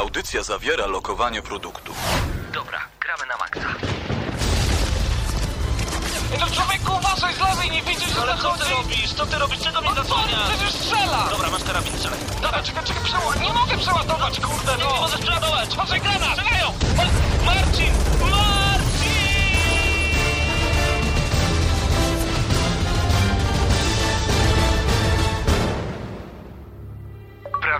Audycja zawiera lokowanie produktu. Dobra, gramy na maksa. No człowieku, uważaj z lewej, nie widzisz, że Ale co ty zachodzi? robisz? Co ty robisz? Czego mnie No co, zasłaniasz? przecież strzela! Dobra, masz karabin, strzelaj. Dobra, czekaj, czekaj, przeładować. Nie mogę przeładować, kurde, Nie, no! nie możesz przeładować! Uważaj, granat! Strzelają! Ma- Marcin! Marcin!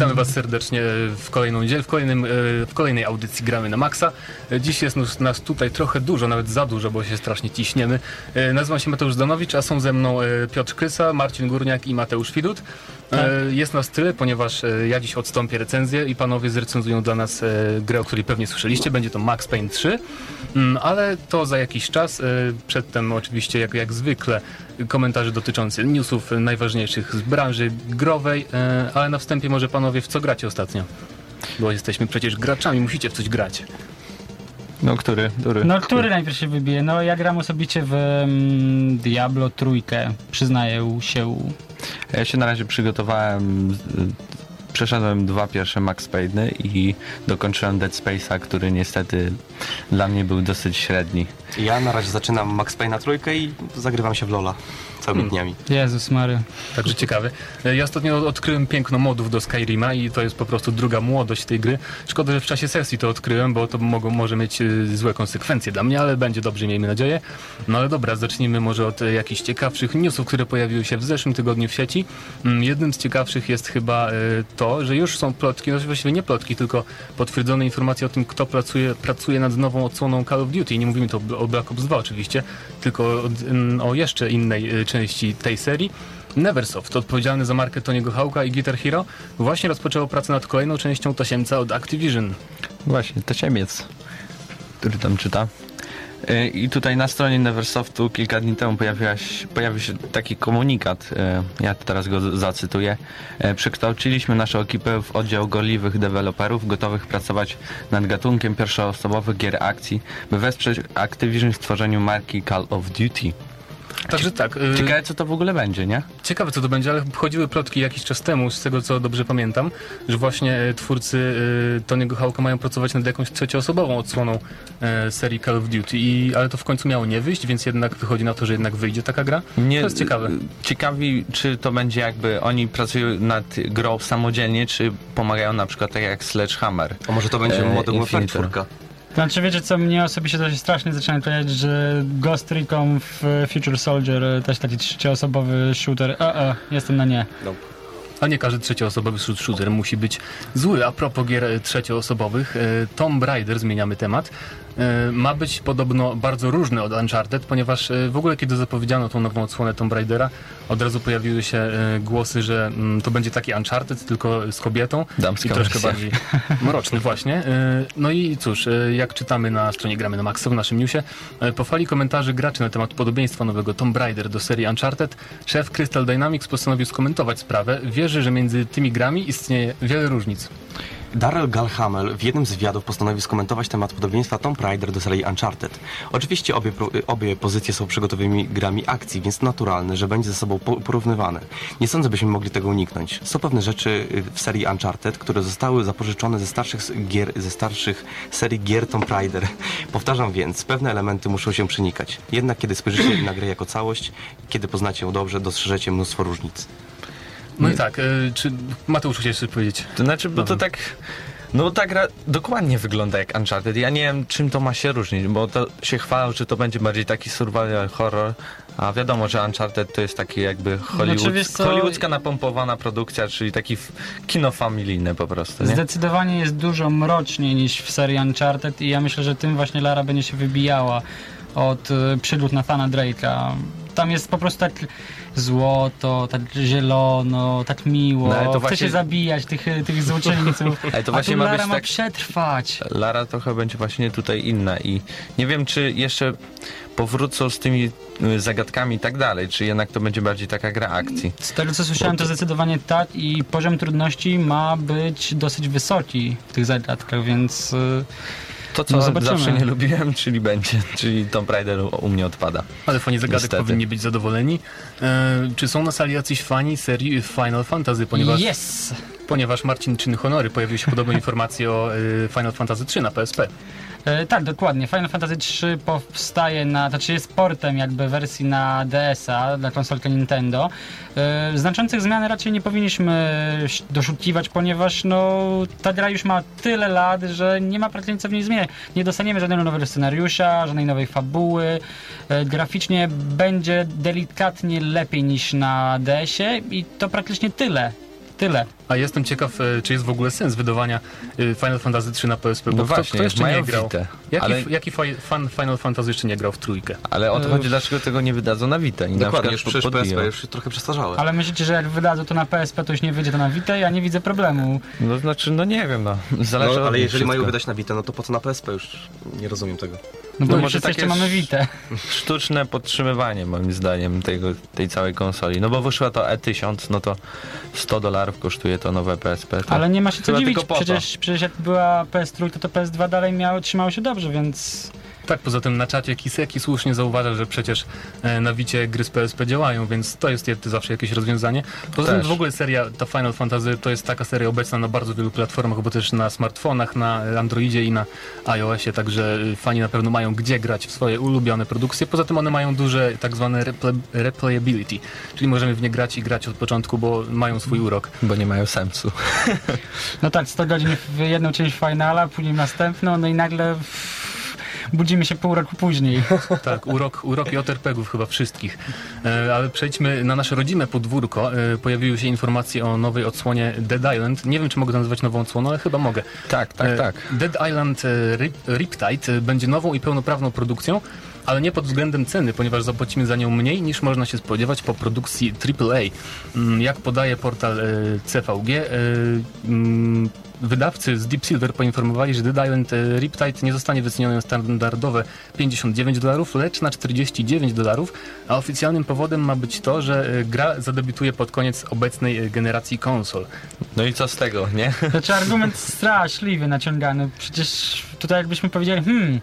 Witamy Was serdecznie w kolejną w, kolejnym, e, w kolejnej audycji Gramy na Maxa. Dziś jest nas- nas tutaj trochę dużo, nawet za dużo, bo się strasznie ciśniemy. E, Nazywam się Mateusz Danowicz, a są ze mną e, Piotr Krysa, Marcin Górniak i Mateusz Widut. E, Jest nas tyle, ponieważ ja dziś odstąpię recenzję i panowie zrecenzują dla nas grę, o której pewnie słyszeliście. Będzie to Max Payne 3, Mm, ale to za jakiś czas. Przedtem oczywiście, jak, jak zwykle, komentarze dotyczące newsów najważniejszych z branży growej, e, ale na wstępie może panowie w co gracie ostatnio? Bo jesteśmy przecież graczami, musicie w coś grać. No który? który? No, który najpierw się wybije? No, ja gram osobiście w mm, Diablo trójkę, przyznaję się. Ja się na razie przygotowałem, przeszedłem dwa pierwsze Max Payne'y i dokończyłem Dead Space'a, który niestety dla mnie był dosyć średni. Ja na razie zaczynam Max Payne na trójkę i zagrywam się w Lola całymi dniami. Jezus Mary. Także ciekawy. Ja ostatnio odkryłem piękno modów do Skyrima i to jest po prostu druga młodość tej gry. Szkoda, że w czasie sesji to odkryłem, bo to mogą, może mieć e, złe konsekwencje dla mnie, ale będzie dobrze, miejmy nadzieję. No ale dobra, zacznijmy może od e, jakichś ciekawszych newsów, które pojawiły się w zeszłym tygodniu w sieci. Mm, Jednym z ciekawszych jest chyba e, to, że już są plotki, no właściwie nie plotki, tylko potwierdzone informacje o tym, kto pracuje, pracuje nad nową odsłoną Call of Duty. Nie mówimy tu o Black Ops 2 oczywiście, tylko o, o jeszcze innej części tej serii. Neversoft, odpowiedzialny za markę Tony'ego Hawka i Guitar Hero, właśnie rozpoczęło pracę nad kolejną częścią tasiemca od Activision. Właśnie, to Ciemiec, który tam czyta. Y, I tutaj na stronie Neversoftu kilka dni temu pojawił się taki komunikat, y, ja teraz go zacytuję. Y, Przekształciliśmy naszą ekipę w oddział gorliwych deweloperów gotowych pracować nad gatunkiem pierwszoosobowych gier akcji, by wesprzeć Activision w tworzeniu marki Call of Duty. Także tak, y, Ciekawe co to w ogóle będzie, nie? ciekawe co to będzie, ale chodziły plotki jakiś czas temu, z tego co dobrze pamiętam, że właśnie e, twórcy y, Tony'ego Hawka mają pracować nad jakąś trzecioosobową odsłoną serii Call of Duty, I, ale to w końcu miało nie wyjść, więc jednak wychodzi na to, że jednak wyjdzie taka gra. Nie, To jest ciekawe. y, Ciekawi, czy to będzie jakby oni pracują nad grą samodzielnie, czy pomagają na przykład tak jak Sledgehammer. A może to będzie E, Modern Warfare Infinitor. 4? Znaczy, wiecie co, mnie osobiście to się strasznie zaczyna powiedzieć, że Ghost Recon w Future Soldier, e, też taki trzecioosobowy shooter, a, a, jestem na nie. A nie każdy trzecioosobowy shoot- shooter musi być zły. A propos gier e, trzecioosobowych, e, Tomb Raider, zmieniamy temat, e, ma być podobno bardzo różny od Uncharted, ponieważ e, w ogóle kiedy zapowiedziano tą nową odsłonę Tomb Raidera, od razu pojawiły się e, głosy, że mm, to będzie taki Uncharted, tylko z kobietą Damska i troszkę wersja. bardziej mroczny właśnie. E, No i cóż, e, jak czytamy na stronie Gramy na Maxa w naszym newsie, e, po fali komentarzy graczy na temat podobieństwa nowego Tomb Raider do serii Uncharted, szef Crystal Dynamics postanowił skomentować sprawę. Wierzy, że między tymi grami istnieje wiele różnic. Darrell Gallhamel w jednym z wywiadów postanowił skomentować temat podobieństwa Tomb Raider do serii Uncharted. Oczywiście obie, obie pozycje są przygotowymi grami akcji, więc naturalne, że będzie ze sobą po- porównywane. Nie sądzę, byśmy mogli tego uniknąć. Są pewne rzeczy y, w serii Uncharted, które zostały zapożyczone ze starszych gier, ze starszych serii gier Tomb Raider. Powtarzam więc, pewne elementy muszą się przenikać. Jednak kiedy spojrzycie na grę jako całość, kiedy poznacie ją dobrze, dostrzeżecie mnóstwo różnic. No i tak, e, czy Mateusz chciałeś coś powiedzieć? To znaczy, bo to tak. No bo ta gra dokładnie wygląda jak Uncharted. Ja nie wiem, czym to ma się różnić, bo to się chwalą, że to będzie bardziej taki survival horror, a wiadomo, że Uncharted to jest taki jakby Hollywood, Znaczy, co- hollywoodzka napompowana produkcja, czyli taki f- kino familijne po prostu, nie? Zdecydowanie jest dużo mroczniej niż w serii Uncharted i ja myślę, że tym właśnie Lara będzie się wybijała od y, przygód Nathana Drake'a. Tam jest po prostu tak złoto, tak zielono, tak miło, No, ale to chce właśnie- się zabijać tych, tych złoczyńców, Ale to a właśnie ma Lara być ma tak- przetrwać. Lara trochę będzie właśnie tutaj inna i nie wiem, czy jeszcze powrócą z tymi y, zagadkami i tak dalej, czy jednak to będzie bardziej taka gra akcji. Z tego co słyszałem, to zdecydowanie tak i poziom trudności ma być dosyć wysoki w tych zagadkach, więc y, To, co No zobaczymy. zawsze nie lubiłem, czyli będzie, czyli Tomb Raider u, u mnie odpada. Ale fani zagadek Niestety. powinni być zadowoleni. E, czy są na sali jacyś fani serii Final Fantasy? Ponieważ, Yes! ponieważ Marcin czyni honory, pojawiły się podobne informacje o e, Final Fantasy 3 na PSP. E, tak, dokładnie. Final Fantasy 3 powstaje na, znaczy jest portem jakby wersji na DS-a dla konsolki Nintendo. E, znaczących zmian raczej nie powinniśmy doszukiwać, ponieważ no, ta gra już ma tyle lat, że nie ma praktycznie co w niej zmieniać. Nie dostaniemy żadnego nowego scenariusza, żadnej nowej fabuły. E, graficznie będzie delikatnie lepiej niż na DS-ie i to praktycznie tyle. Tyle. A jestem ciekaw, e, czy jest w ogóle sens wydawania e, Final Fantasy 3 na PSP, bo No kto, właśnie, kto jeszcze mają nie grał? Vitę, Jaki, ale- jaki fa- fan Final Fantasy jeszcze nie grał w trójkę? Ale o to chodzi, dlaczego tego nie wydadzą na Vita i na Dokładnie, przykład już przecież podbiją. PSP już trochę przestarzałe. Ale myślicie, że jak wydadzą to na PSP, to już nie wyjdzie to na Vita? Ja nie widzę problemu. No znaczy, no nie wiem, no. Zależy No, ale jeżeli mają wszystko. wydać na Vita, no to po co na PSP już nie rozumiem tego. No bo No już może takie jeszcze mamy Vitę. Sztuczne podtrzymywanie moim zdaniem tego, tej całej konsoli. No bo wyszła to E1000, no to 100 dolarów kosztuje to nowe PSP. To Ale nie ma się co chyba dziwić, przecież, przecież jak była PS3, to, to PS2 dalej miało, trzymało się dobrze, więc... Tak, poza tym na czacie Kiseki słusznie zauważa, że przecież e, na Wicie gry z PSP działają, więc to jest zawsze jakieś rozwiązanie. Poza tym w ogóle seria, ta Final Fantasy to jest taka seria obecna na bardzo wielu platformach, bo też na smartfonach, na Androidzie i na iOSie, także e, fani na pewno mają gdzie grać w swoje ulubione produkcje. Poza tym one mają duże tak zwane replay, replayability, czyli możemy w nie grać i grać od początku, bo mają swój urok. Bo nie mają sensu. No tak, 100 godzin w jedną część finala, później następną, no i nagle budzimy się pół roku później. Tak, urok, urok JRPG-ów chyba wszystkich. E, ale przejdźmy na nasze rodzime podwórko. E, pojawiły się informacje o nowej odsłonie Dead Island. Nie wiem, czy mogę to nazywać nową odsłoną, ale chyba mogę. Tak, tak, E, tak. Dead Island Rip, Riptide będzie nową i pełnoprawną produkcją, ale nie pod względem ceny, ponieważ zapłacimy za nią mniej niż można się spodziewać po produkcji AAA. Mm, Jak podaje portal e, CVG, e, mm, wydawcy z Deep Silver poinformowali, że Dead Island e, Riptide nie zostanie wyceniony na standardowe 59 dolarów, lecz na 49 dolarów, a oficjalnym powodem ma być to, że gra zadebiutuje pod koniec obecnej generacji konsol. No i co z tego, nie? Znaczy argument straszliwy naciągany. Przecież tutaj jakbyśmy powiedzieli, hmm,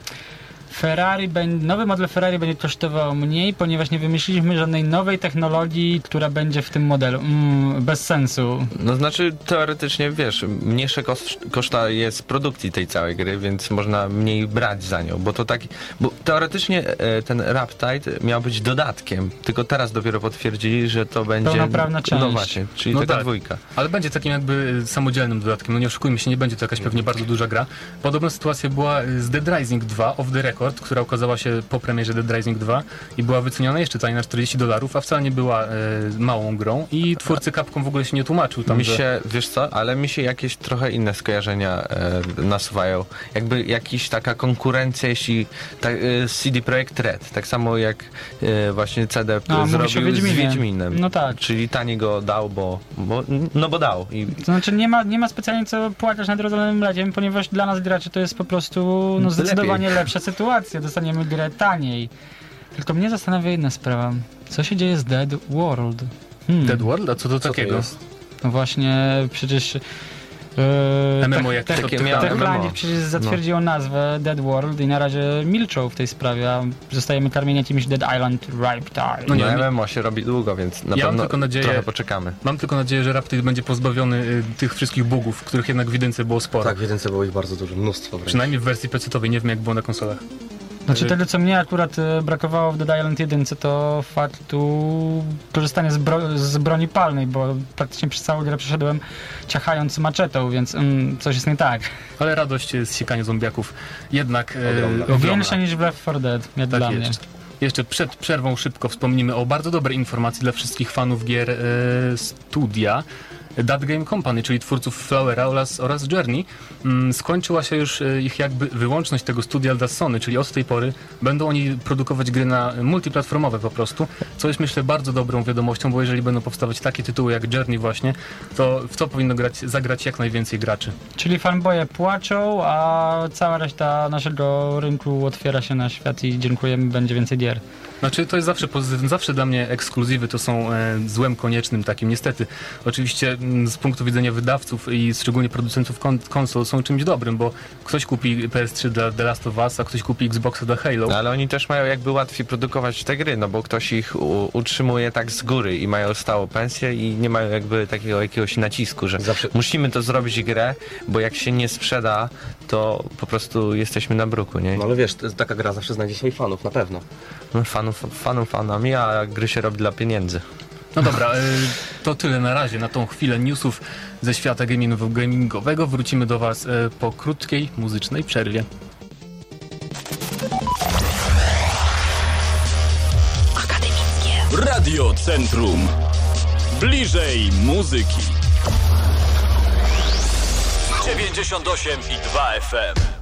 Ferrari, nowy model Ferrari będzie kosztował mniej, ponieważ nie wymyśliliśmy żadnej nowej technologii, która będzie w tym modelu. Mm, bez sensu. No znaczy teoretycznie, wiesz, mniejsze koszt, koszta jest produkcji tej całej gry, więc można mniej brać za nią, bo to tak, bo teoretycznie e, ten Raptide miał być dodatkiem, tylko teraz dopiero potwierdzili, że to będzie... Pełnoprawna część. No właśnie, czyli No taka tak. dwójka. Ale będzie takim jakby samodzielnym dodatkiem. No nie oszukujmy się, nie będzie to jakaś pewnie bardzo duża gra. Podobna sytuacja była z Dead Rising 2 Off the Record, która ukazała się po premierze Dead Rising 2 i była wyceniona jeszcze taniej na 40 dolarów, a wcale nie była e, małą grą i twórcy Capcom w ogóle się nie tłumaczył tam, Mi że... się, wiesz co, ale mi się jakieś trochę inne skojarzenia e, nasuwają. Jakby jakiś taka konkurencja, jeśli ta, e, CD Projekt Red, tak samo jak e, właśnie CD A, zrobił z Wiedźminie. Wiedźminem. No tak. Czyli tanie go dał, bo, bo no bo dał. I To znaczy nie ma, nie ma specjalnie co płakać nad rozlonym mlekiem, ponieważ dla nas graczy to jest po prostu no, zdecydowanie lepsza sytuacja. Dostaniemy grę taniej. Tylko mnie zastanawia jedna sprawa. Co się dzieje z Dead World? Hmm. Dead World? A co to Co to takiego? jest? No właśnie, przecież... Yy, MMO jak Tech- to takie miało- Techland MMO. przecież zatwierdziło nazwę Dead World i na razie milczą w tej sprawie, a zostajemy karmieni jakimś Dead Island Riptide. No no nie, nie, MMO się robi długo, więc na Ja pewno tylko nadzieję- trochę poczekamy. Mam tylko nadzieję, że Raptide będzie pozbawiony y, tych wszystkich bugów, których jednak w jedynce było sporo. Tak, w jedynce było ich bardzo dużo, mnóstwo wręcz. Przynajmniej w wersji PC-owej, nie wiem jak było na konsolach. Znaczy tego, co mnie akurat e, brakowało w Dead Island 1, to faktu korzystania z, bro z broni palnej, bo praktycznie przez całą grę przeszedłem ciachając maczetą, więc mm, coś jest nie tak. Ale radość z siekania zombiaków jednak e, Ogromna. ogromna. Większa niż w Left 4 Dead, jak Tak dla jest. mnie. Jeszcze przed przerwą szybko wspomnimy o bardzo dobrej informacji dla wszystkich fanów gier e, studia. That Game Company, czyli twórców Flowera oraz, oraz Journey, mm, skończyła się już e, ich jakby wyłączność tego studia dla Sony, czyli od tej pory będą oni produkować gry na multiplatformowe po prostu, co jest myślę bardzo dobrą wiadomością, bo jeżeli będą powstawać takie tytuły jak Journey właśnie, to w to powinno grać, zagrać jak najwięcej graczy. Czyli fanboye płaczą, a cała reszta naszego rynku otwiera się na świat i dziękujemy, będzie więcej gier. Znaczy to jest zawsze pozytywne, zawsze dla mnie ekskluzywy to są e, złem koniecznym takim, niestety. Oczywiście mm, z punktu widzenia wydawców i szczególnie producentów kon konsol są czymś dobrym, bo ktoś kupi PS3 dla The Last of Us, a ktoś kupi Xboxa dla Halo. No, ale oni też mają jakby łatwiej produkować te gry, no bo ktoś ich utrzymuje tak z góry i mają stałą pensję i nie mają jakby takiego jakiegoś nacisku, że Zawsze- musimy to zrobić grę, bo jak się nie sprzeda, to po prostu jesteśmy na bruku, nie? No ale wiesz, taka gra zawsze znajdzie swoich fanów, na pewno. No, fanów, fanów fanami, a gry się robi dla pieniędzy. No dobra, e, to tyle na razie, na tą chwilę newsów ze świata gamingow- gamingowego. Wrócimy do Was e, po krótkiej muzycznej przerwie. Radio Centrum. Bliżej muzyki. 98 i 2 FM.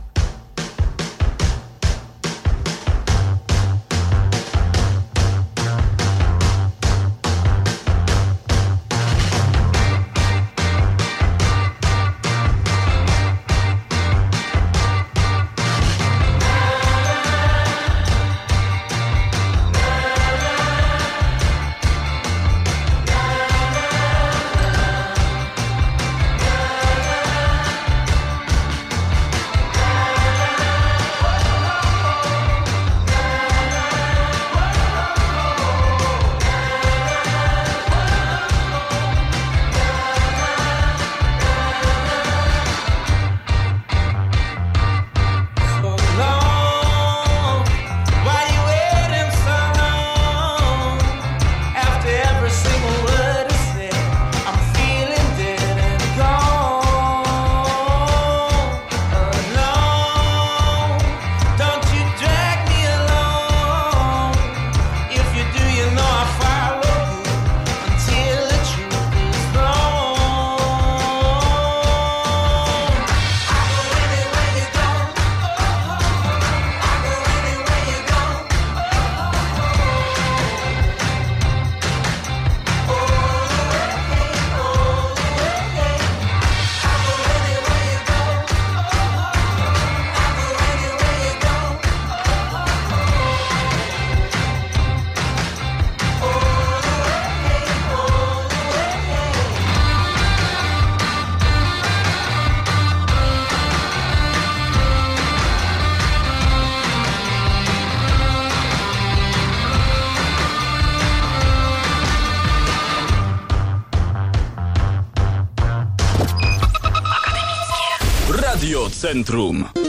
Centrum.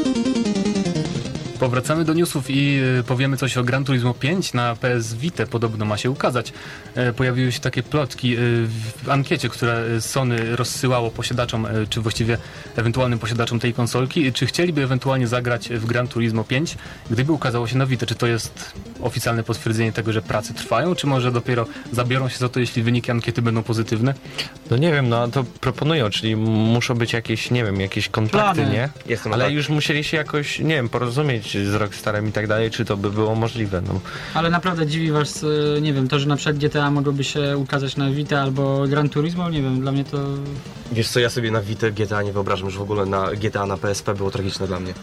Powracamy do newsów i e, powiemy coś o Gran Turismo 5 na PS Vita podobno ma się ukazać. E, Pojawiły się takie plotki e, w ankiecie, które Sony rozsyłało posiadaczom, czy właściwie ewentualnym posiadaczom tej konsolki, czy chcieliby ewentualnie zagrać w Gran Turismo 5, gdyby ukazało się na Vita. Czy to jest oficjalne potwierdzenie tego, że prace trwają, czy może dopiero zabiorą się za to, jeśli wyniki ankiety będą pozytywne? No nie wiem, no to proponują, czyli muszą być jakieś, nie wiem, jakieś kontakty, Plany. nie? Jestem Ale tak. już musieli się jakoś, nie wiem, porozumieć z Rockstarem i tak dalej, czy to by było możliwe, no. Ale naprawdę dziwi was, y, nie wiem, to, że na przykład GTA mogłoby się ukazać na Vita albo Gran Turismo, nie wiem, dla mnie to... Wiesz co, ja sobie na Vita GTA nie wyobrażam, że w ogóle na GTA na PSP było tragiczne dla mnie.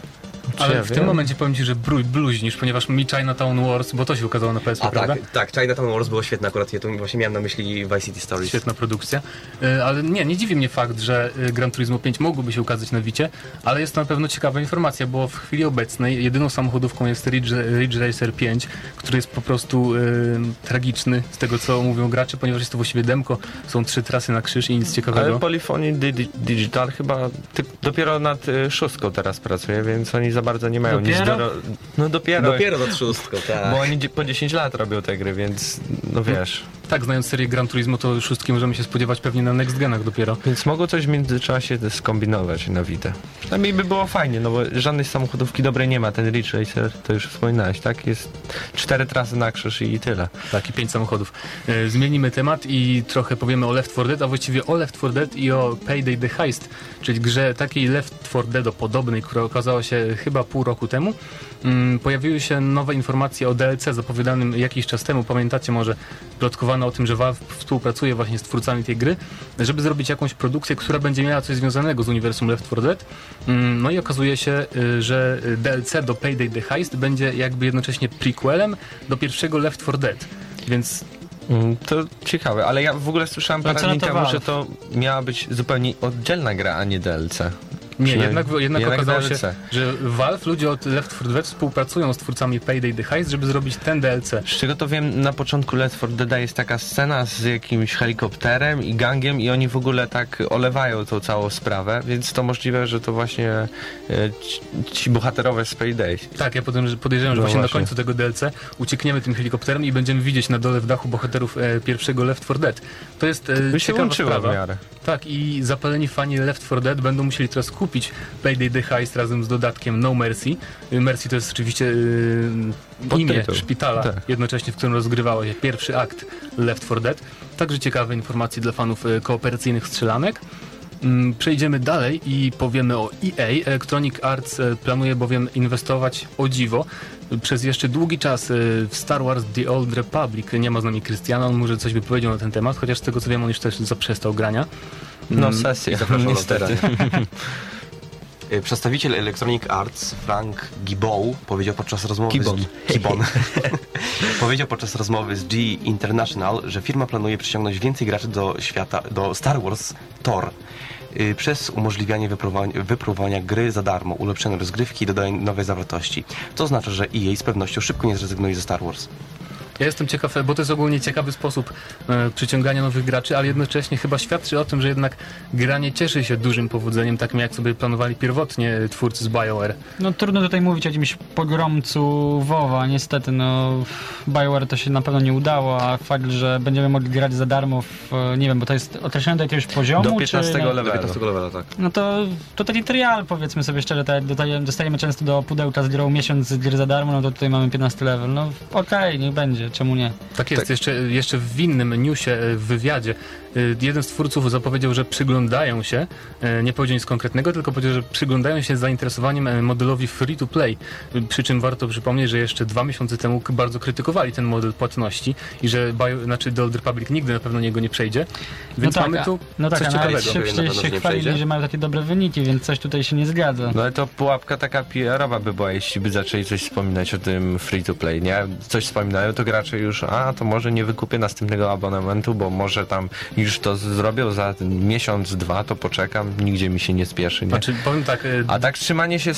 Ale ja w wiem? tym momencie powiem Ci, że bluźnisz, ponieważ mi Chinatown Wars, bo to się ukazało na PSP, A prawda? tak, tak, Chinatown Wars było świetne akurat, ja tu właśnie miałem na myśli Vice City Stories. Świetna produkcja. E, Ale nie, nie dziwi mnie fakt, że e, Gran Turismo 5 mogłoby się ukazać na Wicie, ale jest to na pewno ciekawa informacja, bo w chwili obecnej jedyną samochodówką jest Ridge, Ridge Racer 5, który jest po prostu e, tragiczny z tego, co mówią gracze, ponieważ jest to właściwie demko, są trzy trasy na krzyż i nic ciekawego. Ale Polyphony Di- Digital chyba ty, dopiero nad y, szóstką teraz pracuje, więc oni za bardzo nie mają nic Dopiero? do... ro- No dopiero, Dopiero do trzustką, tak. bo oni po 10 lat robią te gry, więc no wiesz. Tak, znając serię Gran Turismo, to szóstki możemy się spodziewać pewnie na next genach dopiero. Więc mogą coś w międzyczasie skombinować na Vita. Przynajmniej by było fajnie, no bo żadnej samochodówki dobrej nie ma. Ten Ridge Racer, to już wspominałeś, tak? Jest cztery trasy na krzyż i tyle. Tak, i pięć samochodów. E, Zmienimy temat i trochę powiemy o Left 4 Dead, a właściwie o Left 4 Dead i o Payday the Heist, czyli grze takiej Left 4 Dead podobnej, która okazała się chyba pół roku temu. Mm, Pojawiły się nowe informacje o DLC zapowiadanym jakiś czas temu. Pamiętacie może, plotkowano o tym, że Valve współpracuje właśnie z twórcami tej gry, żeby zrobić jakąś produkcję, która będzie miała coś związanego z uniwersum Left 4 Dead. Mm, No i okazuje się, y, że DLC do Payday the Heist będzie jakby jednocześnie prequelem do pierwszego Left 4 Dead. Więc Mm, To ciekawe, ale ja w ogóle słyszałem parę dni temu, że to miała być zupełnie oddzielna gra, a nie DLC. Nie, jednak, jednak, jednak okazało DLC. się, że Valve, ludzie od Left 4 Dead współpracują z twórcami Payday the Heist, żeby zrobić ten DLC. Z czego to wiem, na początku Left 4 Dead jest taka scena z jakimś helikopterem i gangiem i oni w ogóle tak olewają tą całą sprawę, więc to możliwe, że to właśnie e, ci, ci bohaterowie z Payday. Tak, ja podejrzewam, podejrzewam że No właśnie, właśnie. na końcu tego DLC uciekniemy tym helikopterem i będziemy widzieć na dole w dachu bohaterów e, pierwszego Left 4 Dead. To jest e, To się ciekawa sprawa. miarę. Tak, i zapaleni fani Left 4 Dead będą musieli teraz kupić Payday the Heist razem z dodatkiem No Mercy. Y, Mercy to jest oczywiście y, imię Podtytuł. szpitala, Tak. jednocześnie w którym rozgrywał się pierwszy akt Left 4 Dead. Także ciekawe informacje dla fanów y, kooperacyjnych strzelanek. Mm, Przejdziemy dalej i powiemy o EA. Electronic Arts e, planuje bowiem inwestować o dziwo y, przez jeszcze długi czas w Star Wars The Old Republic. Nie ma z nami Krystiana, on może coś by powiedział na ten temat, chociaż z tego co wiem, on już też zaprzestał grania. No Mm, do niestety. Y, Przedstawiciel Electronic Arts Frank Gibow powiedział podczas rozmowy Gibbon. z Gibbon. powiedział podczas rozmowy z G International, że firma planuje przyciągnąć więcej graczy do świata do Star Wars Thor y, przez umożliwianie wypróbowania, wypróbowania gry za darmo, ulepszenie rozgrywki i dodanie nowej zawartości. To oznacza, że EA z pewnością szybko nie zrezygnuje ze Star Wars. Ja jestem ciekaw, bo to jest ogólnie ciekawy sposób e, przyciągania nowych graczy, ale jednocześnie chyba świadczy o tym, że jednak granie cieszy się dużym powodzeniem, takim jak sobie planowali pierwotnie twórcy z BioWare. No trudno tutaj mówić o jakimś pogromcu WoWa, niestety no BioWare to się na pewno nie udało, a fakt, że będziemy mogli grać za darmo w, nie wiem, bo to jest określone do jakiegoś poziomu, Do 15 czy... levelu. Do 15 levela, tak. No to, to taki trial, powiedzmy sobie szczerze, tak dostajemy, dostajemy często do pudełka z grą miesiąc gry za darmo, no to tutaj mamy 15 level. No okej, niech będzie, czemu nie? Tak jest, Jeszcze, jeszcze w innym newsie, e, w wywiadzie, jeden z twórców zapowiedział, że przyglądają się, e, nie powiedział nic konkretnego, tylko powiedział, że przyglądają się z zainteresowaniem e, modelowi free to play. Przy czym warto przypomnieć, że jeszcze dwa miesiące temu bardzo krytykowali ten model płatności i że Bio, znaczy The Old Republic nigdy na pewno niego nie przejdzie. Więc no tak, mamy tu no tak, coś ciekawego. się przecież się chwalili, że mają takie dobre wyniki, więc coś tutaj się nie zgadza. No ale to pułapka taka PR-owa by była, jeśli by zaczęli coś wspominać o tym free to play, nie? Coś wspominają, to gracze już, a to może nie wykupię następnego abonamentu, bo może tam już to zrobią za miesiąc, dwa, to poczekam, nigdzie mi się nie spieszy, nie? Znaczy, powiem tak, e, A tak trzymanie się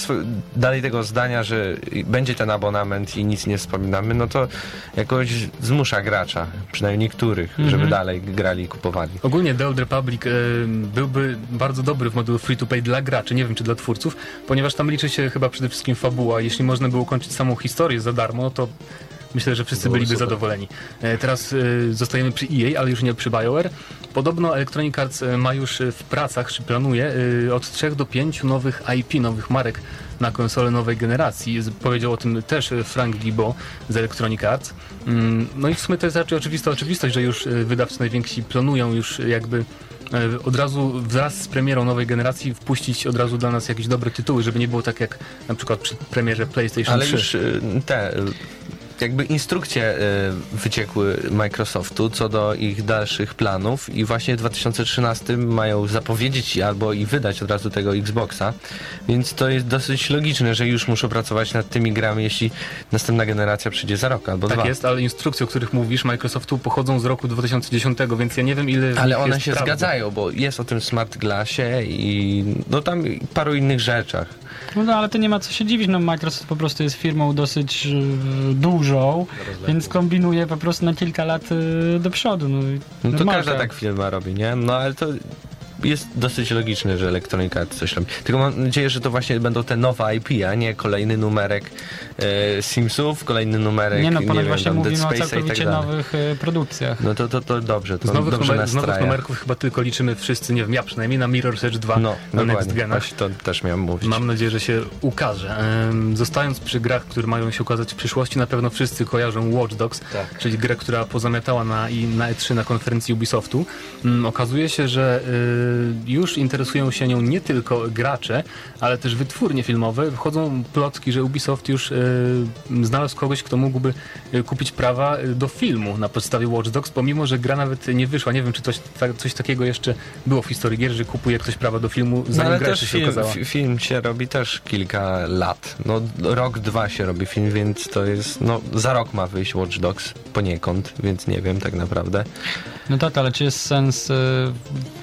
dalej tego zdania, że będzie ten abonament i nic nie wspominamy, no to jakoś zmusza gracza, przynajmniej niektórych, Mhm. żeby dalej grali i kupowali. Ogólnie The Old Republic e, byłby bardzo dobry w modelu free-to-play dla graczy, nie wiem czy dla twórców, ponieważ tam liczy się chyba przede wszystkim fabuła. Jeśli można było kończyć samą historię za darmo, to myślę, że wszyscy byliby super. zadowoleni. E, teraz e, zostajemy przy EA, ale już nie przy BioWare. Podobno Electronic Arts e, ma już w pracach, czy planuje od 3 do 5 nowych IP, nowych marek na konsolę nowej generacji. Powiedział o tym też Frank Gibo z Electronic Arts. Mm, No i w sumie to jest raczej oczywista oczywistość, że już wydawcy najwięksi planują już jakby od razu wraz z premierą nowej generacji wpuścić od razu dla nas jakieś dobre tytuły, żeby nie było tak jak na przykład przy premierze PlayStation Ale 3. już y, te jakby instrukcje y, wyciekły Microsoftu co do ich dalszych planów i właśnie w 2013 mają zapowiedzieć albo i wydać od razu tego Xboxa, więc to jest dosyć logiczne, że już muszą pracować nad tymi grami, jeśli następna generacja przyjdzie za rok albo Tak dwa. jest, ale instrukcje, o których mówisz, Microsoftu pochodzą z roku 2010, więc ja nie wiem ile Ale one jest się prawdy. zgadzają, bo jest o tym Smart Glassie i no tam paru innych rzeczach. No, no ale to nie ma co się dziwić, no Microsoft po prostu jest firmą dosyć e, dużą, więc kombinuje po prostu na kilka lat e, do przodu. No, No to każda tak firma robi, nie? No ale to jest dosyć logiczne, że Electronic Arts coś robi. Tylko mam nadzieję, że to właśnie będą te nowe IP, a nie kolejny numerek e, Simsów, kolejny numerek, Nie no, nie ponoć wiem, właśnie Dead mówimy o Space'a i tak całkowicie dalej. nowych e, produkcjach. No to, to, to dobrze, to Z nowych, dobrze numer, z nowych numerków chyba tylko liczymy wszyscy, nie wiem, ja przynajmniej na Mirror's Edge 2 No, na Next Genach. właśnie to też miałem mówić. Mam nadzieję, że się ukaże. Zostając przy grach, które mają się ukazać w przyszłości, na pewno wszyscy kojarzą Watch Dogs, Tak. czyli grę, która pozamiatała na, i na E3 na konferencji Ubisoftu. Mm, Okazuje się, że już interesują się nią nie tylko gracze, ale też wytwórnie filmowe. Chodzą plotki, że Ubisoft już e, znalazł kogoś, kto mógłby e, kupić prawa e, do filmu na podstawie Watch Dogs, pomimo, że gra nawet nie wyszła. Nie wiem, czy coś, coś takiego jeszcze było w historii gier, że kupuje ktoś prawa do filmu, No, zanim ale gra też jeszcze się film, okazała. fi- film się robi też kilka lat. No rok, dwa się robi film, więc to jest, no za rok ma wyjść Watch Dogs poniekąd, więc nie wiem tak naprawdę. No tak, ale czy jest sens y,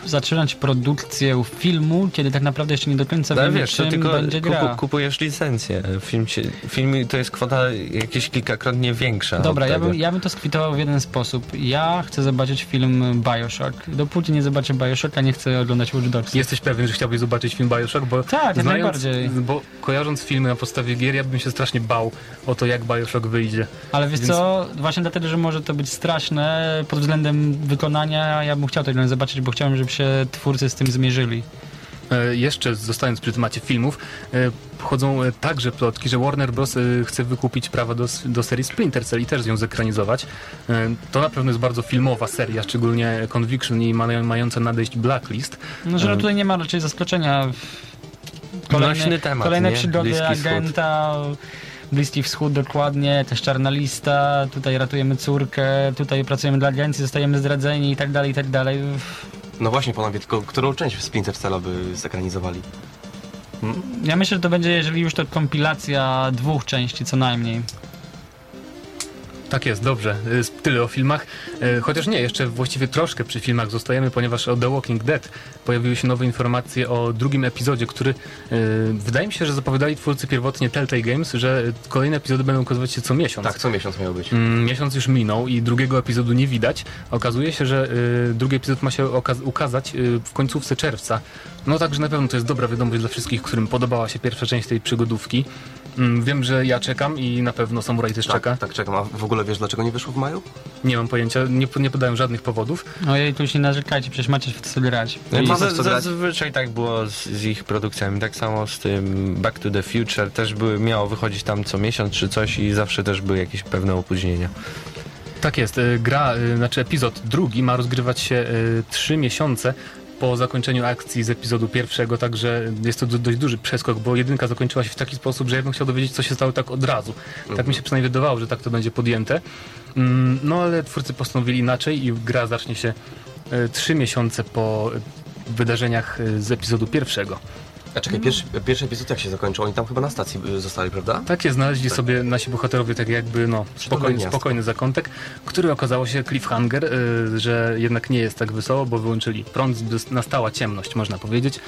zaczynać produkcję filmu, kiedy tak naprawdę jeszcze nie do końca No, ale wiemy, wiesz, czym tylko będzie gra? kupu, kupujesz licencję. Film, się, film to jest kwota jakieś kilkakrotnie większa. Dobra, ja bym, ja bym to skwitował w jeden sposób. Ja chcę zobaczyć film Bioshock. Dopóki nie zobaczę Bioshocka, nie chcę oglądać Watch Dogs. Jesteś pewien, że chciałbyś zobaczyć film Bioshock? Bo Tak, znając- najbardziej. Bo kojarząc filmy na podstawie gier, ja bym się strasznie bał o to, jak Bioshock wyjdzie. Ale wiesz Więc- co, właśnie dlatego, że może to być straszne pod względem wykonania, ja bym chciał to zobaczyć, bo chciałem, żeby się twórcy z tym zmierzyli. E, Jeszcze zostając przy temacie filmów, e, chodzą e, także plotki, że Warner Bros. chce wykupić prawa do, do serii Splinter Cell i też ją zekranizować. To na pewno jest bardzo filmowa seria, szczególnie Conviction i ma- mająca nadejść Blacklist. No, że tutaj nie ma raczej zaskoczenia. Nośny temat, kolejne nie? przygody Bliski Wschód. agenta, Bliski Wschód dokładnie, też czarna lista, tutaj ratujemy córkę, tutaj pracujemy dla agencji, zostajemy zdradzeni i tak dalej, i tak dalej. No właśnie, panowie, tylko którą część Splinter Cella by zekranizowali? Ja myślę, że to będzie, jeżeli już to kompilacja dwóch części co najmniej. Tak jest, dobrze. Y, Tyle o filmach. Y, Chociaż nie, jeszcze właściwie troszkę przy filmach zostajemy, ponieważ o The Walking Dead pojawiły się nowe informacje o drugim epizodzie, który y, wydaje mi się, że zapowiadali twórcy pierwotnie Telltale Games, że kolejne epizody będą ukazywać się co miesiąc. Tak, co miesiąc miał być. Mm, Miesiąc już minął i drugiego epizodu nie widać. Okazuje się, że drugi epizod ma się ukazać w końcówce czerwca. No także na pewno to jest dobra wiadomość dla wszystkich, którym podobała się pierwsza część tej przygodówki. Mm, wiem, że ja czekam i na pewno Samurai też czeka. Tak, tak, czekam. A w ogóle wiesz, dlaczego nie wyszło w maju? Nie mam pojęcia, nie, nie podają żadnych powodów. Ojej, tu się narzekajcie, przecież macie w co grać. No I i co grać? zazwyczaj tak było z, z ich produkcjami. Tak samo z tym Back to the Future też były, miało wychodzić tam co miesiąc czy coś i zawsze też były jakieś pewne opóźnienia. Tak jest, y, gra, y, znaczy epizod drugi ma rozgrywać się y, trzy miesiące po zakończeniu akcji z epizodu pierwszego, także jest to do, dość duży przeskok, bo jedynka zakończyła się w taki sposób, że ja bym chciał dowiedzieć, co się stało tak od razu. Tak mi się przynajmniej wydawało, że tak to będzie podjęte. Mm, No ale twórcy postanowili inaczej i gra zacznie się y, trzy miesiące po y, wydarzeniach y, z epizodu pierwszego. A czekaj, pierwszy, pierwszy epizod jak się zakończył? Oni tam chyba na stacji y, zostali, prawda? Takie znaleźli sobie nasi bohaterowie tak jakby no, spokojny, spokojny zakątek, który okazało się cliffhanger, y, że jednak nie jest tak wesoło, bo wyłączyli prąd, nastała ciemność, można powiedzieć.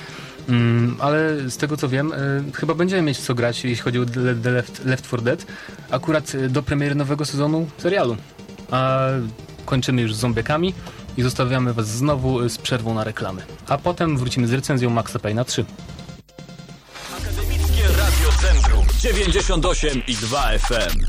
Mm, ale z tego co wiem, y, chyba będziemy mieć co grać, jeśli chodzi o The Left, Left 4 Dead, akurat do premiery nowego sezonu serialu. A kończymy już z zombiekami i zostawiamy was znowu z przerwą na reklamy. A potem wrócimy z recenzją Maxa Payne'a 3. 98 i 2 FM.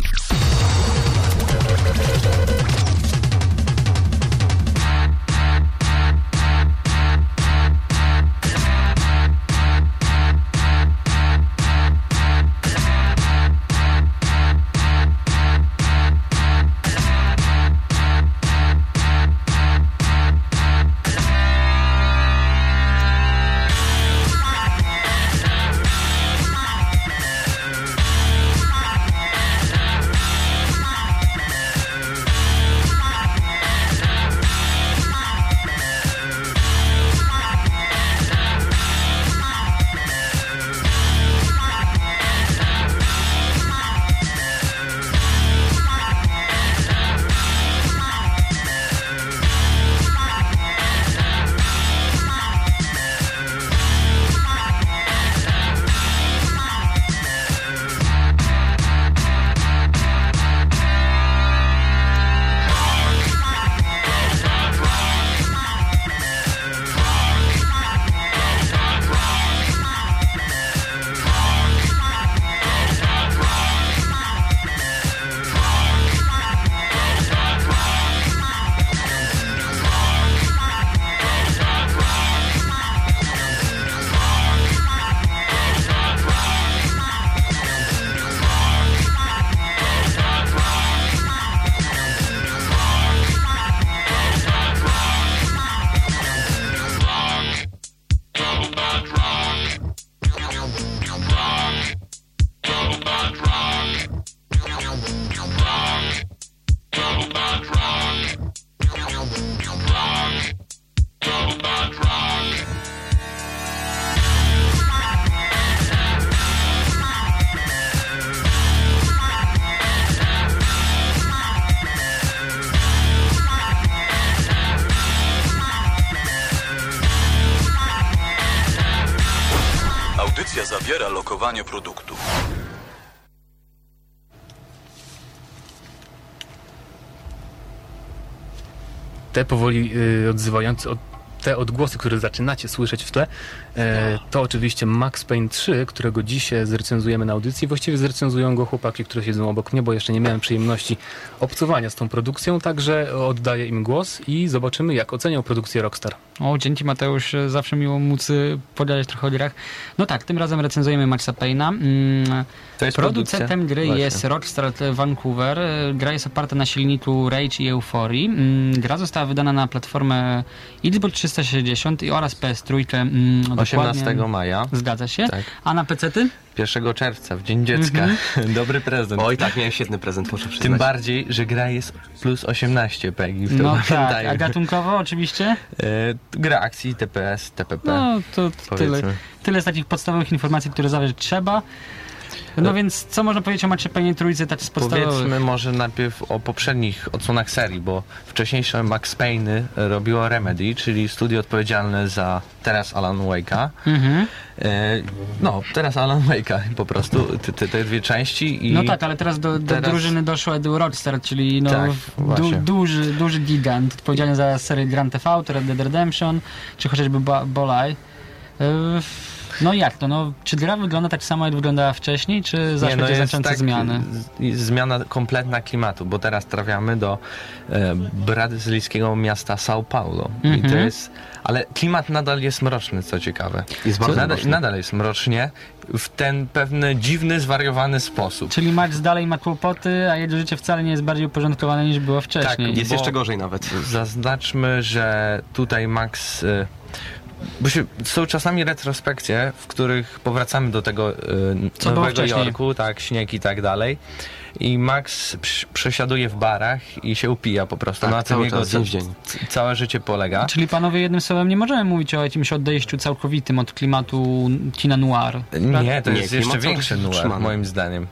Instrukcja zawiera lokowanie produktu. te powoli y, odzywające, od, te odgłosy, które zaczynacie słyszeć w tle, e, to oczywiście Max Payne 3, którego dzisiaj zrecenzujemy na audycji. Właściwie zrecenzują go chłopaki, które siedzą obok mnie, bo jeszcze nie miałem przyjemności obcowania z tą produkcją, także oddaję im głos i zobaczymy, jak ocenią produkcję Rockstar. O, dzięki Mateusz, zawsze miło móc y, pogadać trochę o grach. No tak, tym razem recenzujemy Maxa Payne'a. Mm, Producentem produkcja? gry Właśnie. jest Rockstar Vancouver. Gra jest oparta na silniku Rage i Euphorii. Mm, Gra została wydana na platformę Xbox 360 i oraz PS3. mm, dokładnie- 18 maja, Zgadza się. Tak. A na PC-ty? 1 czerwca, w Dzień Dziecka. Dobry prezent. Oj, tak, miałem świetny prezent, muszę przyznać. Tym bardziej, że gra jest plus 18 PEGI. w No tak, a gatunkowo oczywiście? E, gra akcji, TPS, TPP. No to tyle, powiedzmy. tyle z takich podstawowych informacji, które zawrzeć trzeba. No więc co można powiedzieć o Macie Payne Trójce tak z podstawowych? Powiedzmy może najpierw o poprzednich odsłonach serii, bo wcześniejsze Max Payne'y robiło Remedy, czyli studio odpowiedzialne za teraz Alan Wake'a. Mhm. E, no, teraz Alan Wake'a po prostu, te, te, te dwie części i... No tak, ale teraz do, do Teraz- drużyny doszło Edu Rockstar, czyli no, Tak, du, duży, duży gigant, odpowiedzialny za serię Grand Theft Auto, Red Dead Redemption, czy chociażby Bo- Bolaj. Yy, No jak to? No, czy gra wygląda tak samo, jak wyglądała wcześniej, czy zaszły no jest znaczące tak, zmiany? Zmiana kompletna klimatu, bo teraz trafiamy do e, brazylijskiego miasta São Paulo. I to Mhm. jest, ale klimat nadal jest mroczny, co ciekawe. Jest bardzo nadal, mroczny. nadal jest mrocznie w ten pewny dziwny, zwariowany sposób. Czyli Max dalej ma kłopoty, a jego życie wcale nie jest bardziej uporządkowane niż było wcześniej. Jest bo- jeszcze gorzej nawet. Zaznaczmy, że tutaj Max. y, Bo się, są czasami retrospekcje, w których powracamy do tego y, Nowego. Jorku, tak, śnieg i tak dalej. I Max przesiaduje w barach i się upija po prostu. Tak, Na tym jego czas, całe życie polega. Czyli panowie, jednym słowem, nie możemy mówić o jakimś odejściu całkowitym od klimatu kina noir. Nie, to Nie, jest jeszcze większy utrzymany. moim zdaniem.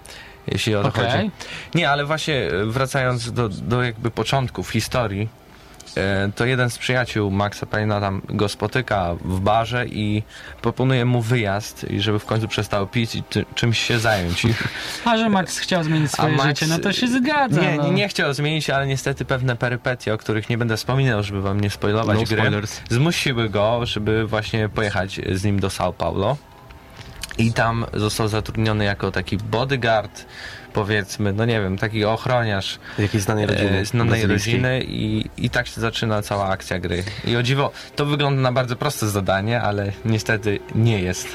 Jeśli o to Okej. chodzi. Nie, ale właśnie e, wracając do, do jakby początków historii, to jeden z przyjaciół Maxa Payne'a tam go spotyka w barze i proponuje mu wyjazd i żeby w końcu przestał pić i ty, czymś się zająć. A że Max chciał zmienić swoje Max- życie, no to się zgadza. nie, no. nie, nie chciał zmienić, ale niestety pewne perypetie, o których nie będę wspominał, żeby wam nie spoilować No gry, spoilers. zmusiły go, żeby właśnie pojechać z nim do São Paulo. I tam został zatrudniony jako taki bodyguard, powiedzmy, no nie wiem, taki ochroniarz Jakiejś znanej rodziny. e, znanej brazylijskiej. rodziny i, i tak się zaczyna cała akcja gry. I o dziwo, to wygląda na bardzo proste zadanie, ale niestety nie jest.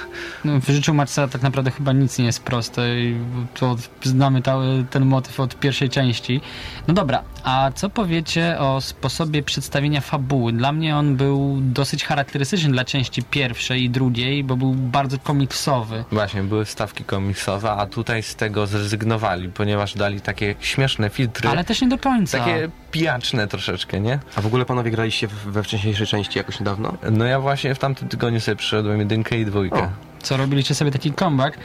No, w życiu Maxa tak naprawdę chyba nic nie jest proste i to znamy ta, ten motyw od pierwszej części. No dobra, a co powiecie o sposobie przedstawienia fabuły? Dla mnie on był dosyć charakterystyczny dla części pierwszej i drugiej, bo był bardzo komiksowy. Właśnie, były wstawki komiksowe, a tutaj z tego zrezygnowali, ponieważ dali takie śmieszne filtry. Ale też nie do końca. Takie pijaczne troszeczkę, nie? A w ogóle panowie graliście we wcześniejszej części jakoś niedawno? No ja właśnie w tamtym tygodniu sobie przyszedłem jedynkę i dwójkę. O. Co robiliście sobie taki comeback?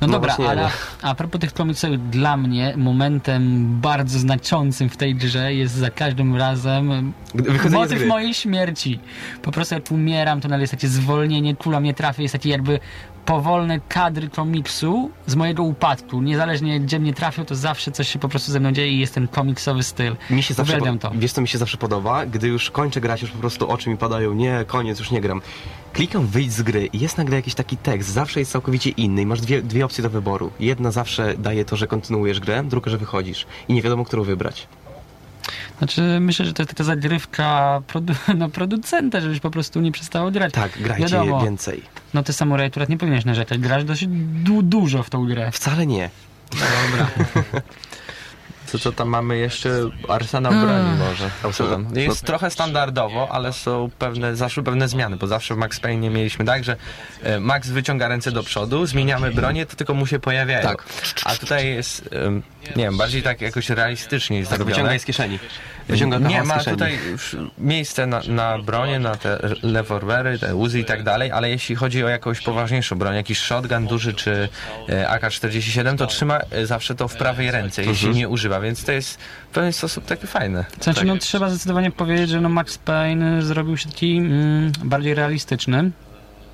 No, No dobra, ale no. a propos tych komiksowych, dla mnie momentem bardzo znaczącym w tej grze jest za każdym razem Wychodzenie motyw mojej śmierci. Po prostu jak umieram, to nagle jest takie zwolnienie, kula mnie trafi, jest taki jakby powolne kadry komiksu z mojego upadku. Niezależnie gdzie mnie trafią, to zawsze coś się po prostu ze mną dzieje i jest ten komiksowy styl. Mi się zawsze, po- to. wiesz co mi się zawsze podoba? Gdy już kończę grać, już po prostu oczy mi padają, nie, koniec, już nie gram. Klikam wyjść z gry i jest nagle jakiś taki tekst, zawsze jest całkowicie inny i masz dwie, dwie opcje do wyboru. Jedna zawsze daje to, że kontynuujesz grę, druga, że wychodzisz i nie wiadomo, którą wybrać. Znaczy, myślę, że to jest taka zagrywka produ- no, producenta, żebyś po prostu nie przestało grać. Tak, grajcie Wiadomo. więcej. No ty samuraj akurat nie powinieneś narzekać. Grasz dosyć du- dużo w tą grę. Wcale nie. Co, co tam mamy jeszcze? Arsenał broni może. Tam? Jest trochę standardowo, ale są pewne, zaszły pewne zmiany, bo zawsze w Max Payne mieliśmy tak, że e, Max wyciąga ręce do przodu, zmieniamy bronię, to tylko mu się pojawiają. Tak. A tutaj jest, nie wiem, bardziej tak jakoś realistycznie jest Tak, zrobione. wyciągaj z kieszeni. Wyciąga Nie, ma kieszeni. tutaj miejsce na, na bronię, na te rewolwery, te uzy i tak dalej, ale jeśli chodzi o jakąś poważniejszą broń, jakiś shotgun duży czy e, AK-47, to trzyma e, zawsze to w prawej ręce, jeśli Mhm. nie używa, więc to jest w pewien sposób takie fajne. Znaczy, Tak. no trzeba zdecydowanie powiedzieć, że no Max Payne zrobił się taki mm, bardziej realistyczny.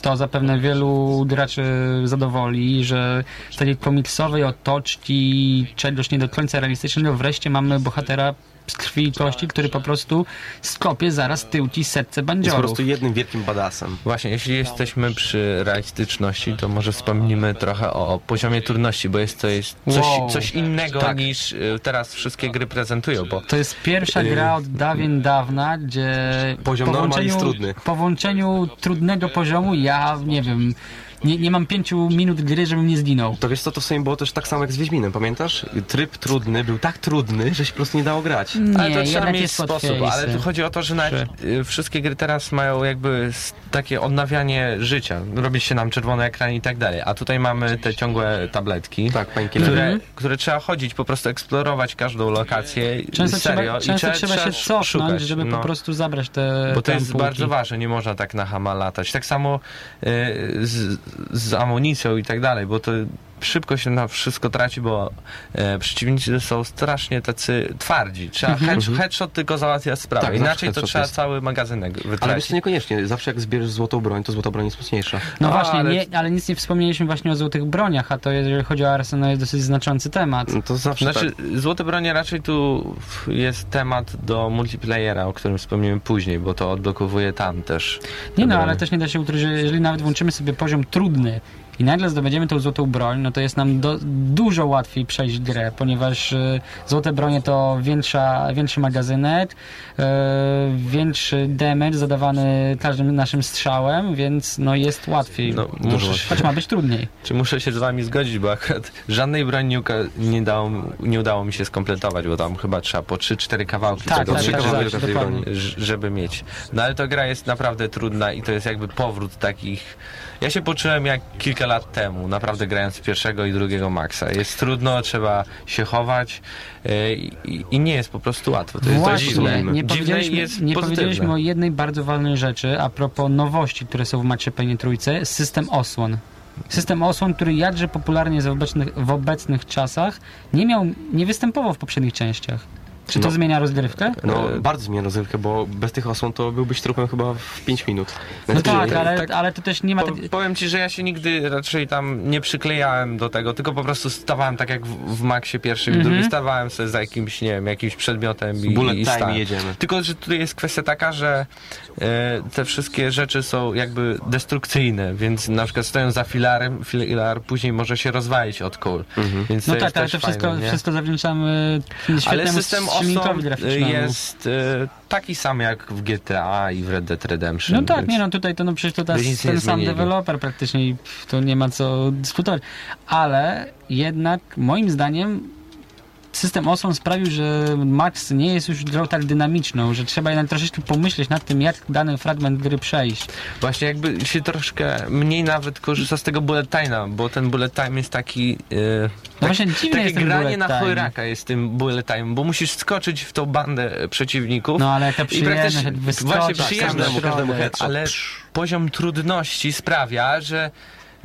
to zapewne wielu graczy zadowoli, że z takiej komiksowej otoczki czegoś nie do końca realistycznego wreszcie mamy bohatera z krwi i kości, który po prostu skopie zaraz tyłki setce Jest po bandziorów. prostu jednym wielkim badasem. Właśnie, jeśli jesteśmy przy realistyczności, to może wspomnimy trochę o poziomie trudności, bo jest to jest coś, Wow. coś innego Tak. niż y, teraz wszystkie gry prezentują, bo To jest pierwsza gra od dawien dawna, gdzie Poziom po jest trudny. Po włączeniu trudnego poziomu ja, nie wiem, nie, nie mam pięciu minut gry, żebym nie zginął. To wiesz co, to w sumie było też tak samo jak z Wiedźminem, pamiętasz? Tryb trudny był tak trudny, że się po prostu nie dało grać. Nie, ale to trzeba mieć jest sposób, ale tu chodzi o to, że nawet y, wszystkie gry teraz mają jakby takie odnawianie życia, robi się nam czerwony ekran i tak dalej, a tutaj mamy te ciągłe tabletki. Tak. Które, Mhm. które trzeba chodzić, po prostu eksplorować każdą lokację Często, serio trzeba, często i trzeba się cofnąć, szukać, żeby no. po prostu zabrać te Bo to te jest ampułki. bardzo ważne, nie można tak na hama latać. Tak samo y, z, z amunicją i tak dalej, bo to szybko się na wszystko traci, bo e, przeciwnicy są strasznie tacy twardzi. Trzeba head, headshot tylko załatwia sprawę. Tak, Inaczej to headshot trzeba jest. cały magazynek Ale wiesz wytracić. co, niekoniecznie. Zawsze jak zbierzesz złotą broń, to złota broń jest mocniejsza. No A, właśnie, ale- nie, ale nic nie wspomnieliśmy właśnie o złotych broniach, a to jeżeli chodzi o arsenał jest dosyć znaczący temat. No to zawsze Znaczy, tak. Złote Bronie raczej tu jest temat do multiplayera, o którym wspomniemy później, bo to odblokowuje tam też. Nie no, ale broni. też nie da się ukryć, że jeżeli nawet włączymy sobie poziom trudny i nagle zdobędziemy tą złotą broń, no to jest nam do, dużo łatwiej przejść grę, ponieważ y, złote bronie to większa, większy magazynek, y, większy damage zadawany każdym naszym strzałem, więc no jest łatwiej. No, łatwiej. Choć ma być trudniej. Czy muszę się z wami zgodzić, bo akurat żadnej broni nie, dało, nie udało mi się skompletować, bo tam chyba trzeba po 3-4 kawałki Tak, tego tak, trzy tak, kawałki tak, broni. żeby mieć. No ale to gra jest naprawdę trudna i to jest jakby powrót takich... Ja się poczułem jak kilka lat temu, naprawdę grając pierwszego i drugiego Maxa. Jest trudno, trzeba się chować e, i, i nie jest po prostu łatwo. To jest Właśnie, dziwne. nie powiedzieliśmy, jest nie powiedzieliśmy o jednej bardzo ważnej rzeczy a propos nowości, które są w Macie Payne trójce, system osłon. System osłon, który jakże popularnie jest w obecnych, w obecnych czasach, nie miał, nie występował w poprzednich częściach. Czy to No. zmienia rozgrywkę? No, E, bardzo zmienia rozrywkę, bo bez tych osłon to byłbyś trupem chyba w 5 minut. No Nawet tak, ale, tak- ale to też nie ma... Po, powiem ci, że ja się nigdy raczej tam nie przyklejałem do tego, tylko po prostu stawałem tak jak w, w Maxie pierwszym i Mhm. drugim, stawałem sobie za jakimś, nie wiem, jakimś przedmiotem i, Bullet i time jedziemy. Tylko, że tutaj jest kwestia taka, że e, te wszystkie rzeczy są jakby destrukcyjne, więc na przykład stoją za filarem, filar później może się rozwalić od kul. Więc No to tak, ale to wszystko, fajne, wszystko zawdzięczamy Ale świetnemu system graficznemu. jest e, taki sam jak w GTA i w Red Dead Redemption. No tak, więc- nie no tutaj to no przecież to ten sam zmienili. deweloper praktycznie i to nie ma co dyskutować. Ale jednak moim zdaniem system osłon sprawił, że Max nie jest już grą tak dynamiczną, że trzeba jednak troszeczkę pomyśleć nad tym, jak dany fragment gry przejść. Właśnie jakby się troszkę mniej nawet korzysta z tego bullet time'a, bo ten bullet time jest taki... Yy, No właśnie dziwny takie jest ten granie na chojraka jest tym bullet time, bo musisz skoczyć w tą bandę przeciwników. No ale jak wyskoczyć, właśnie środek. każdemu headshot. ale poziom trudności sprawia, że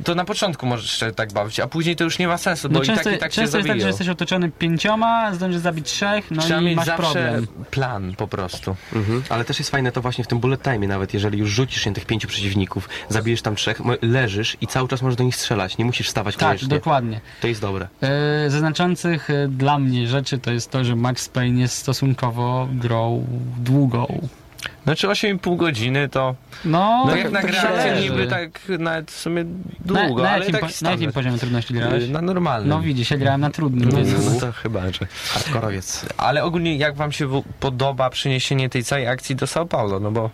to na początku możesz się tak bawić, a później to już nie ma sensu, bo No i często, tak i tak się często jest tak, że jesteś otoczony pięcioma, zdążysz zabić trzech, no Trzeba i mieć masz zawsze problem. plan po prostu. Mhm. Ale też jest fajne to właśnie w tym bullet time, nawet jeżeli już rzucisz się tych pięciu przeciwników, zabijesz tam trzech, leżysz i cały czas możesz do nich strzelać, nie musisz wstawać Tak, koniecznie. dokładnie. To jest dobre. E, ze znaczących e, dla mnie rzeczy to jest to, że Max Payne jest stosunkowo grą długą. Znaczy 8,5 godziny to No, No tak- jak na tak niby tak nawet w sumie na, długo, na, ale jakim, taki po, na jakim poziomie trudności grałeś? Na normalnym. No widzisz, ja grałem na trudnym, No, no to chyba, że... Hardkorowiec. Ale ogólnie jak wam się podoba przeniesienie tej całej akcji do São Paulo? No bo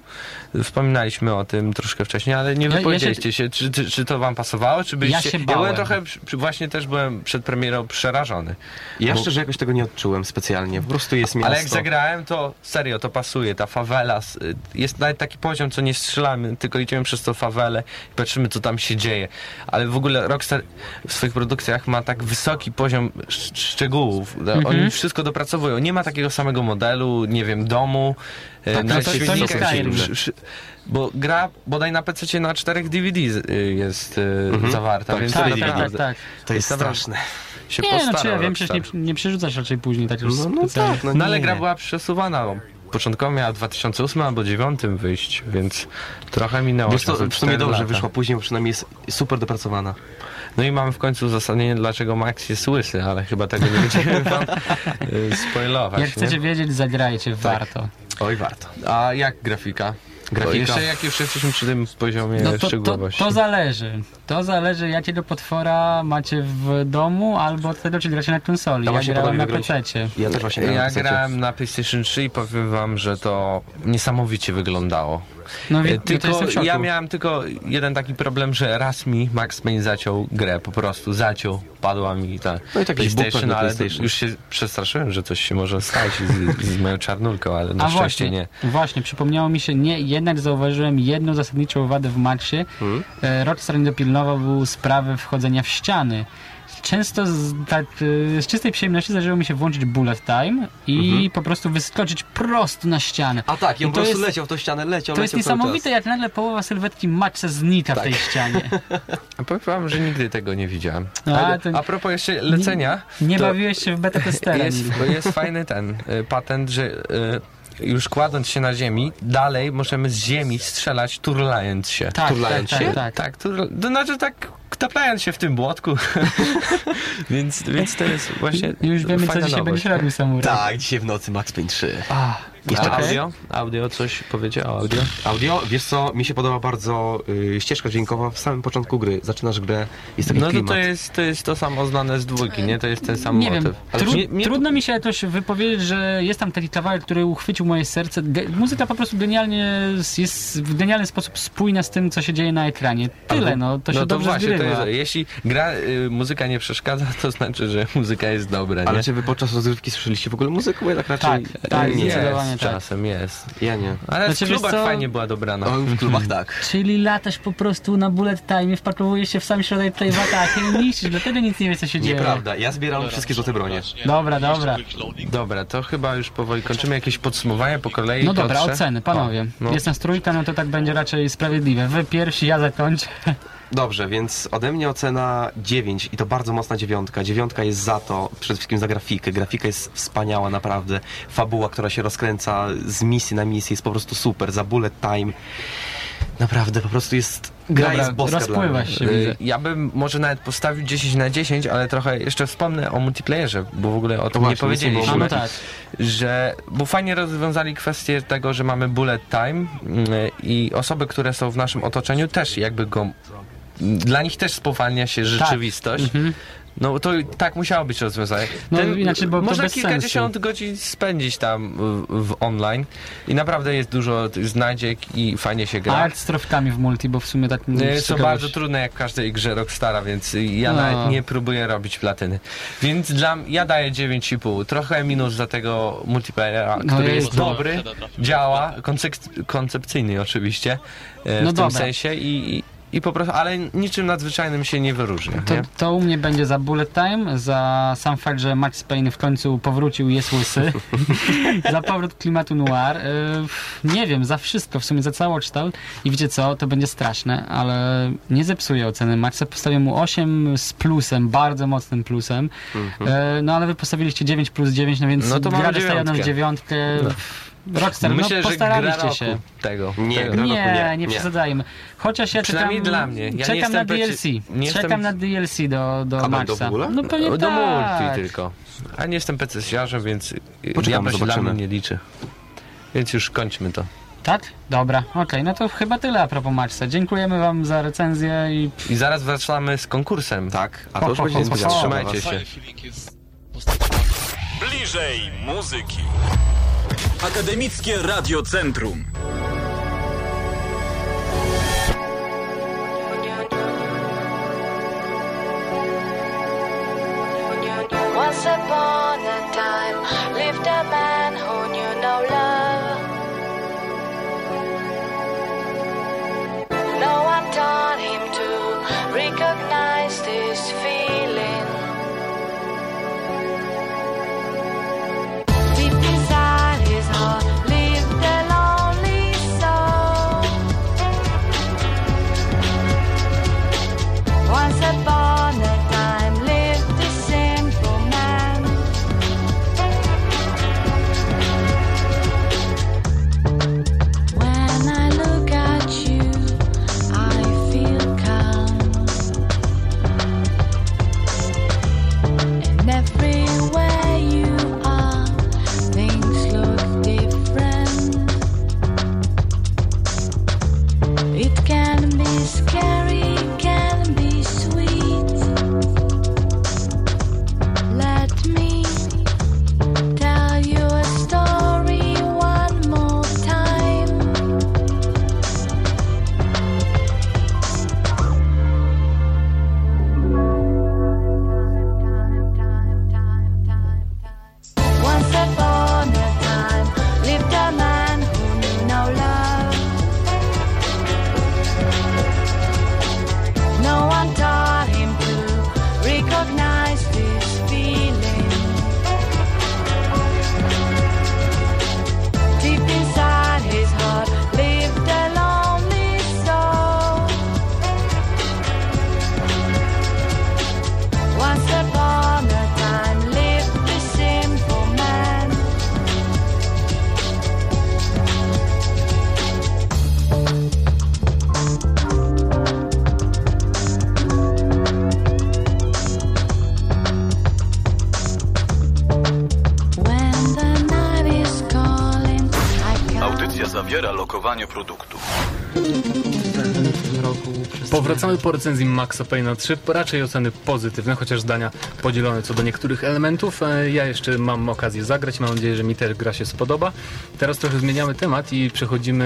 wspominaliśmy o tym troszkę wcześniej, ale nie Ja- ja wypowiedzieliście się, czy, czy, czy to wam pasowało, czy byliście... się ja bałem. byłem trochę, właśnie też byłem przed premierą przerażony. Ja Bo- szczerze jakoś tego nie odczułem specjalnie. Po prostu jest miasto. Ale jak zagrałem, to serio, to pasuje. Ta fawela, jest nawet taki poziom, co nie strzelamy, tylko idziemy przez tą fawelę i patrzymy, co tam się dzieje. Ale w ogóle Rockstar w swoich produkcjach ma tak wysoki poziom sz- szczegółów. Mhm. Oni wszystko dopracowują. Nie ma takiego samego modelu, nie wiem, domu. e, Tak, na to- to nie. Skyrim. Bo gra bodaj na PC na czterech DVD y, jest y, zawarta, Tak, więc Tak, to tak, tak, tak. To jest straszne. się Nie, no czy ja wiem, przecież nie, nie przerzucasz raczej później tak już No, no tak, no, No ale nie. gra była przesuwana początkowo miała w 2008 albo 2009 wyjść, więc trochę minęło. Wiesz czasem w sumie dobrze lata. wyszła później, bo przynajmniej jest super dopracowana. No i mamy w końcu uzasadnienie, dlaczego Max jest łysy, ale chyba tego nie będziemy wam y, spoilować. Jak chcecie nie? wiedzieć, zagrajcie, Tak. warto. Oj, warto. A jak grafika? Grafika. Jeszcze jak już jesteśmy przy tym poziomie No to, to, szczegółowości. to zależy. To zależy, jakiego potwora macie w domu, albo od tego, czy gracie na konsoli. To Ja właśnie grałem na. PC. Ja też właśnie grałem Ja na grałem na PlayStation 3 i powiem wam, że to niesamowicie wyglądało. No, E, no to Tylko ja miałem tylko jeden taki problem, że raz mi Max Payne zaciął grę, po prostu zaciął, padła mi ta No i bug PlayStation, ale PlayStation. już się przestraszyłem, że coś się może stać z, z moją czarnulką, ale na A szczęście właśnie, nie. właśnie, przypomniało mi się, nie, jednak zauważyłem jedną zasadniczą wadę w Maxie. Hmm? E, Rockstar nie dopilnował sprawy wchodzenia w ściany. Często z, tak, e, z czystej przyjemności zdarzyło mi się włączyć bullet time i po prostu wyskoczyć prosto na ścianę. Mhm. A tak, i on I po to prostu jest- leciał w tą ścianę, leciał, To jest niesamowite, jak nagle połowa sylwetki Maxa znika w tej ścianie. A powiem wam, że nigdy tego nie widziałem. No, ale, to- a propos jeszcze lecenia, Nie to bawiłeś się w beta testera. jest, jest fajny ten y, patent, że y, już kładąc się na ziemi, dalej możemy z ziemi strzelać turlając się. Tak, tak, turlając tak, się? tak. Tak, tur... to znaczy tak taplając się w tym błotku. więc, więc to jest właśnie Już wiemy, co dzisiaj nowość. będziesz robił, Samurai. Tak, dzisiaj w nocy Max Payne 3. A, Jeszcze Okej. audio? Audio coś powiedział audio? Audio, wiesz co, mi się podoba bardzo y, ścieżka dźwiękowa w samym początku gry. Zaczynasz grę, jest taki No to, klimat. to, jest, to jest to samo znane z dwójki, nie? To jest ten sam Nie wiem, motyw. Ale tru, nie- nie- trudno mi się jakoś wypowiedzieć, że jest tam taki kawałek, który uchwycił moje serce. Ge muzyka po prostu genialnie jest w genialny sposób spójna z tym, co się dzieje na ekranie. Tyle, no, to się no to dobrze właśnie, to jest, jeśli gra, y, muzyka nie przeszkadza, to znaczy, że muzyka jest dobra, nie? Ale czy wy podczas rozgrywki słyszeliście w ogóle muzykę? Bo ja tak raczej Tak, tak, nie. zdecydowanie tak. czasem jest. Ja nie. Ale Znaczy, w wiesz klubach co? fajnie była dobrana. O, w klubach tak. Czyli latasz po prostu na bullet time, wpakowujesz się w sam środek tej wataki i niszczysz, dlatego nic nie wie, co się dzieje. Nieprawda, ja zbieram wszystkie złote bronie. Dobra, dobra. Dobra, to chyba już powoli kończymy jakieś podsumowanie po kolei. No dobra, Piotrze? oceny, panowie. O, no. Jest nas trójka, no to tak będzie raczej sprawiedliwe. Wy pierwsi, ja zakończę. Dobrze, więc ode mnie ocena 9 i to bardzo mocna dziewiątka. Dziewiątka jest za to, przede wszystkim za grafikę. Grafika jest wspaniała naprawdę. Fabuła, która się rozkręca z misji na misję jest po prostu super. Za bullet time. Naprawdę, po prostu jest... Gra Dobra, jest boska dla mnie. rozpływasz się, widzę. Ja bym może nawet postawił 10 na 10, ale trochę jeszcze wspomnę o multiplayerze, bo w ogóle o tym właśnie, nie powiedzieliśmy. no tak. że bo fajnie rozwiązali kwestię tego, że mamy bullet time mm, i osoby, które są w naszym otoczeniu też jakby go dla nich też spowalnia się rzeczywistość. No to tak musiało być rozwiązane. No, inaczej byłoby to można kilkadziesiąt godzin spędzić tam w, w online i naprawdę jest dużo tych znajdziek i fajnie się gra. A jak z trofkami w multi, bo w sumie tak... No, Jest to bardzo trudne jak w każdej grze Rockstara, więc ja No. nawet nie próbuję robić platyny. Więc dla ja daję 9,5. Trochę minus za tego multiplayera, No który jest dobry, działa, koncepcyjny oczywiście e, No w tym dobra. sensie i, i, po prostu, ale niczym nadzwyczajnym się nie wyróżnia. To, Nie? to u mnie będzie za Bullet Time, za sam fakt, że Max Payne w końcu powrócił i jest łysy, za powrót klimatu noir, yy, nie wiem, za wszystko, w sumie za całokształt. I wiecie co, to będzie straszne, ale nie zepsuję oceny Maxa, postawię mu 8 z plusem, bardzo mocnym plusem, yy, no ale wy postawiliście 9 plus 9, no więc No to gra dostaje nas dziewiątkę. dziewiątkę, Rockstar, Myślę, no postaraliście się. tego. Nie, tego. gra- Nie, roku nie, nie, przesadzajmy. Chociaż ja Przynajmniej czekam, dla mnie. Ja czekam na DLC. nie czekam jestem- na DLC do, do A Maxa. ogóle? No pewnie Do tak. multi tylko. A nie jestem PC-siarzem, więc Poczekamy, jakoś dla mnie nie liczy. Więc już kończmy to. Tak? Dobra, okej, no to chyba tyle a propos Maxa. Dziękujemy wam za recenzję i I zaraz wracamy z konkursem. Tak, a to już Ho, ho, będzie niespodzianka. Trzymajcie się. Bliżej muzyki. Akademickie Radio Centrum. Once upon a time lived a man who knew no love. No one taught him po recenzji Maxa Payne'a 3. Raczej oceny pozytywne, chociaż zdania podzielone co do niektórych elementów. E, Ja jeszcze mam okazję zagrać. Mam nadzieję, że mi też gra się spodoba. Teraz trochę zmieniamy temat i przechodzimy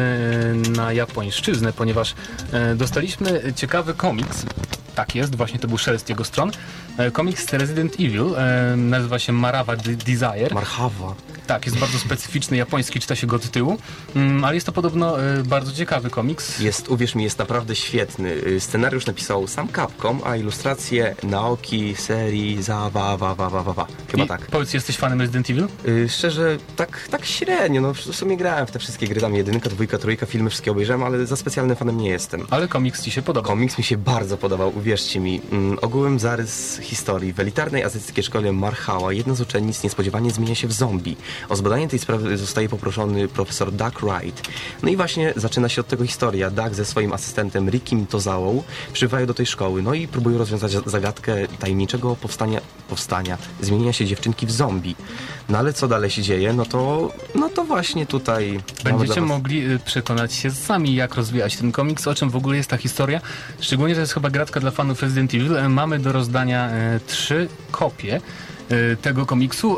e, na japońszczyznę, ponieważ e, dostaliśmy ciekawy komiks. Tak jest, właśnie to był szelest jego stron. E, Komiks Resident Evil e, nazywa się Marawa Desire. Marchawa. Tak, jest bardzo specyficzny, japoński, czyta się go od tyłu, Mm, ale jest to podobno e, bardzo ciekawy komiks. Jest, uwierz mi, jest naprawdę świetny. Y, Scenariusz napisał sam Capcom, a ilustracje Naoki serii Zawa, wa, wa, wa, wa, wa. Chyba I tak. Powiedz, jesteś fanem Resident Evil? Y, Szczerze, tak, tak średnio. No, w sumie grałem w te wszystkie gry, tam jedynka, dwójka, trójka, filmy wszystkie obejrzałem, ale za specjalnym fanem nie jestem. Ale komiks ci się podoba. Komiks mi się bardzo podobał, uwierzcie mi. Mm, ogółem zarys historii. W elitarnej azjatyckiej szkole Marhała jedna z uczennic niespodziewanie zmienia się w zombie. O zbadanie tej sprawy zostaje poproszony profesor Doug Wright. No i właśnie zaczyna się od tego historia. Doug ze swoim asystentem Rickim Tozałą przybywają do tej szkoły, no i próbują rozwiązać zagadkę tajemniczego powstania, powstania, zmienienia się dziewczynki w zombie. No ale co dalej się dzieje? No to, no to właśnie tutaj... Będziecie was- mogli y, przekonać się sami, jak rozwijać ten komiks, o czym w ogóle jest ta historia. Szczególnie, że jest chyba gratka dla fanów Resident Evil. E, Mamy do rozdania e, trzy kopie e, tego komiksu.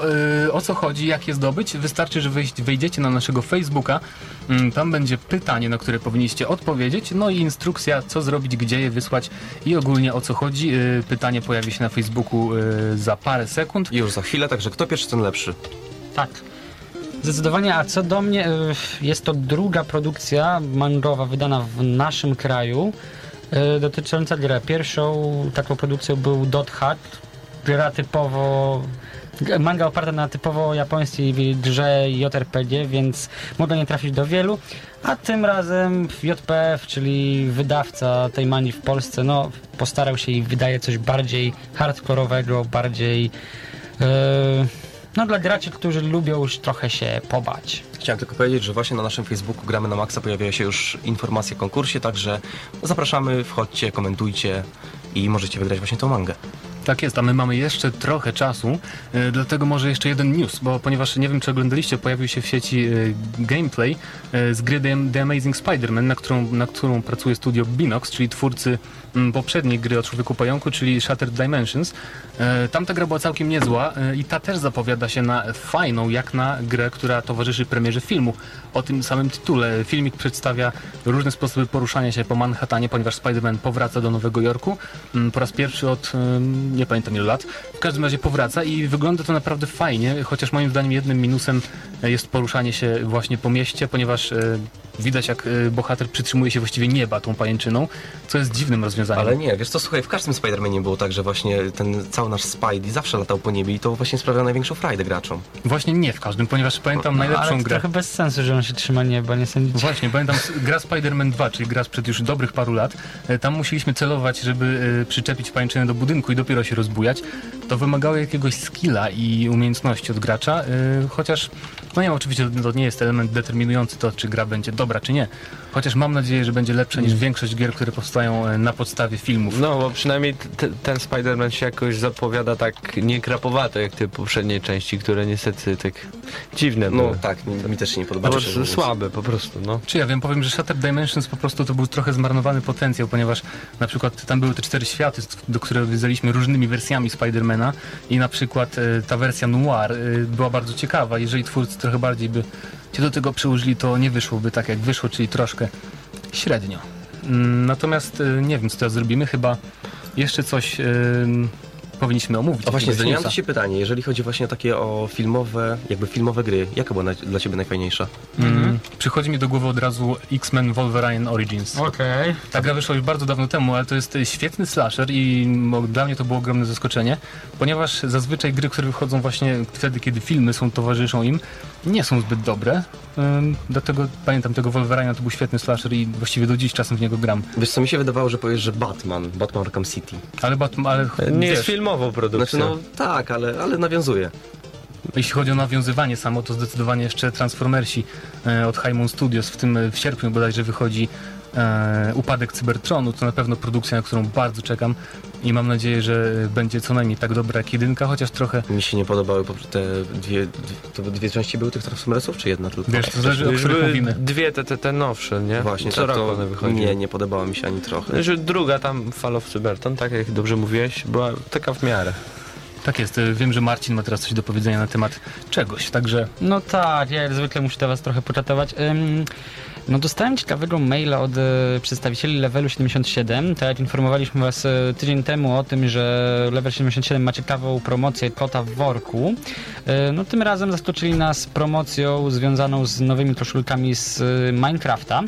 O co chodzi, jak je zdobyć? Wystarczy, że wejdziecie na naszego Facebooka. Mm, Tam będzie pytanie, na które powinniście odpowiedzieć, no i instrukcja, co zrobić, gdzie je wysłać i ogólnie o co chodzi. Pytanie pojawi się na Facebooku za parę sekund. Już za chwilę, także kto pierwszy, ten lepszy. Tak. Zdecydowanie, a co do mnie, jest to druga produkcja mangowa wydana w naszym kraju dotycząca gry. Pierwszą taką produkcją był Dot Hack, gra typowo manga oparta na typowo japońskiej grze JRPG, więc mogła nie trafić do wielu, a tym razem JPF, czyli wydawca tej mangi w Polsce, no postarał się i wydaje coś bardziej hardkorowego, bardziej yy, no dla graczy, którzy lubią już trochę się pobać. Chciałem tylko powiedzieć, że właśnie na naszym Facebooku Gramy na Maxa pojawia się już informacja o konkursie, także zapraszamy, wchodźcie, komentujcie i możecie wygrać właśnie tą mangę. Tak jest, a my mamy jeszcze trochę czasu, e, dlatego może jeszcze jeden news, bo ponieważ nie wiem, czy oglądaliście, pojawił się w sieci e, gameplay e, z gry The, The Amazing Spider-Man, na którą, na którą pracuje studio Binox, czyli twórcy poprzedniej gry o Człowieku Pająku, czyli Shattered Dimensions. E, Tamta gra była całkiem niezła e, i ta też zapowiada się na fajną, jak na grę, która towarzyszy premierze filmu. O tym samym tytule. Filmik przedstawia różne sposoby poruszania się po Manhattanie, ponieważ Spider-Man powraca do Nowego Jorku mm, po raz pierwszy od em, nie pamiętam ilu lat. W każdym razie powraca i wygląda to naprawdę fajnie, chociaż moim zdaniem jednym minusem e, jest poruszanie się właśnie po mieście, ponieważ e, widać jak e, bohater przytrzymuje się właściwie nieba tą pajęczyną, co jest dziwnym rozwiązaniem. Ale nie, wiesz co, słuchaj, w każdym Spider-Manie było tak, że właśnie ten cały nasz Spidey zawsze latał po niebie i to właśnie sprawia największą frajdę graczom. Właśnie nie w każdym, ponieważ pamiętam No, najlepszą ale to grę. trochę bez sensu, że on się trzyma nieba, nie sądzicie? Właśnie, pamiętam gra Spider-Man 2, czyli gra sprzed już dobrych paru lat. E, Tam musieliśmy celować, żeby e, przyczepić pańczynę do budynku i dopiero się rozbujać. To wymagało jakiegoś skilla i umiejętności od gracza, e, chociaż, no nie oczywiście to nie jest element determinujący to, czy gra będzie dobra, czy nie. Chociaż mam nadzieję, że będzie lepsza niż większość gier, które powstają na podstawie filmów. No, bo przynajmniej t- ten Spider-Man się jakoś zapowiada tak niekrapowato jak te poprzednie części, które niestety tak dziwne No były. tak, mi, mi też się nie Po podoba. prostu słabe po prostu, no. Czy ja wiem, powiem, że Shattered Dimensions po prostu to był trochę zmarnowany potencjał, ponieważ na przykład tam były te cztery światy, do których wiązaliśmy różnymi wersjami Spidermana i na przykład e, ta wersja noir e, była bardzo ciekawa. Jeżeli twórcy trochę bardziej by się do tego przyłożyli, to nie wyszłoby tak jak wyszło, czyli troszkę średnio. Natomiast e, nie wiem, co teraz zrobimy, chyba jeszcze coś powinniśmy omówić. A właśnie, newsa. ci się pytanie, jeżeli chodzi właśnie o takie o filmowe, jakby filmowe gry, jaka była na, dla ciebie najfajniejsza? Mm, Przychodzi mi do głowy od razu X-Men Wolverine Origins. Okej. Ta gra wyszła już bardzo dawno temu, ale to jest e, świetny slasher i dla mnie to było ogromne zaskoczenie, ponieważ zazwyczaj gry, które wychodzą właśnie wtedy, kiedy filmy są towarzyszą im, nie są zbyt dobre. Ym, dlatego pamiętam tego Wolverine'a, to był świetny slasher i właściwie do dziś czasem w niego gram. Wiesz co, mi się wydawało, że powiesz, że Batman, Batman Arkham City. Ale, Batman, ale Nie wiesz, jest filmową produkcją. Znaczy no tak, ale, ale nawiązuje. jeśli chodzi o nawiązywanie samo, to zdecydowanie jeszcze Transformersi e, od High Moon Studios w tym e, w sierpniu bodajże wychodzi e, Upadek Cybertronu, to na pewno produkcja, na którą bardzo czekam i mam nadzieję, że będzie co najmniej tak dobra jak jedynka, chociaż trochę, Mi się nie podobały po- te dwie, to dwie części były tych Transformersów, czy jedna tylko? wiesz, to zależy o których mówimy. dwie te, te, te nowsze, nie? Właśnie, Co tak, to one wychodziły. nie, nie podobało mi się ani trochę. Że druga tam Fall of Cybertron, tak jak dobrze mówiłeś, była taka w miarę. Tak jest, e, wiem, że Marcin ma teraz coś do powiedzenia na temat czegoś, także No tak, ja jak zwykle muszę do was trochę poczatować. Ym, no dostałem ciekawego maila od e, przedstawicieli levelu 77. Tak jak informowaliśmy was e, tydzień temu o tym, że level 77 ma ciekawą promocję kota w worku. E, no tym razem zaskoczyli nas promocją związaną z nowymi koszulkami z Minecrafta.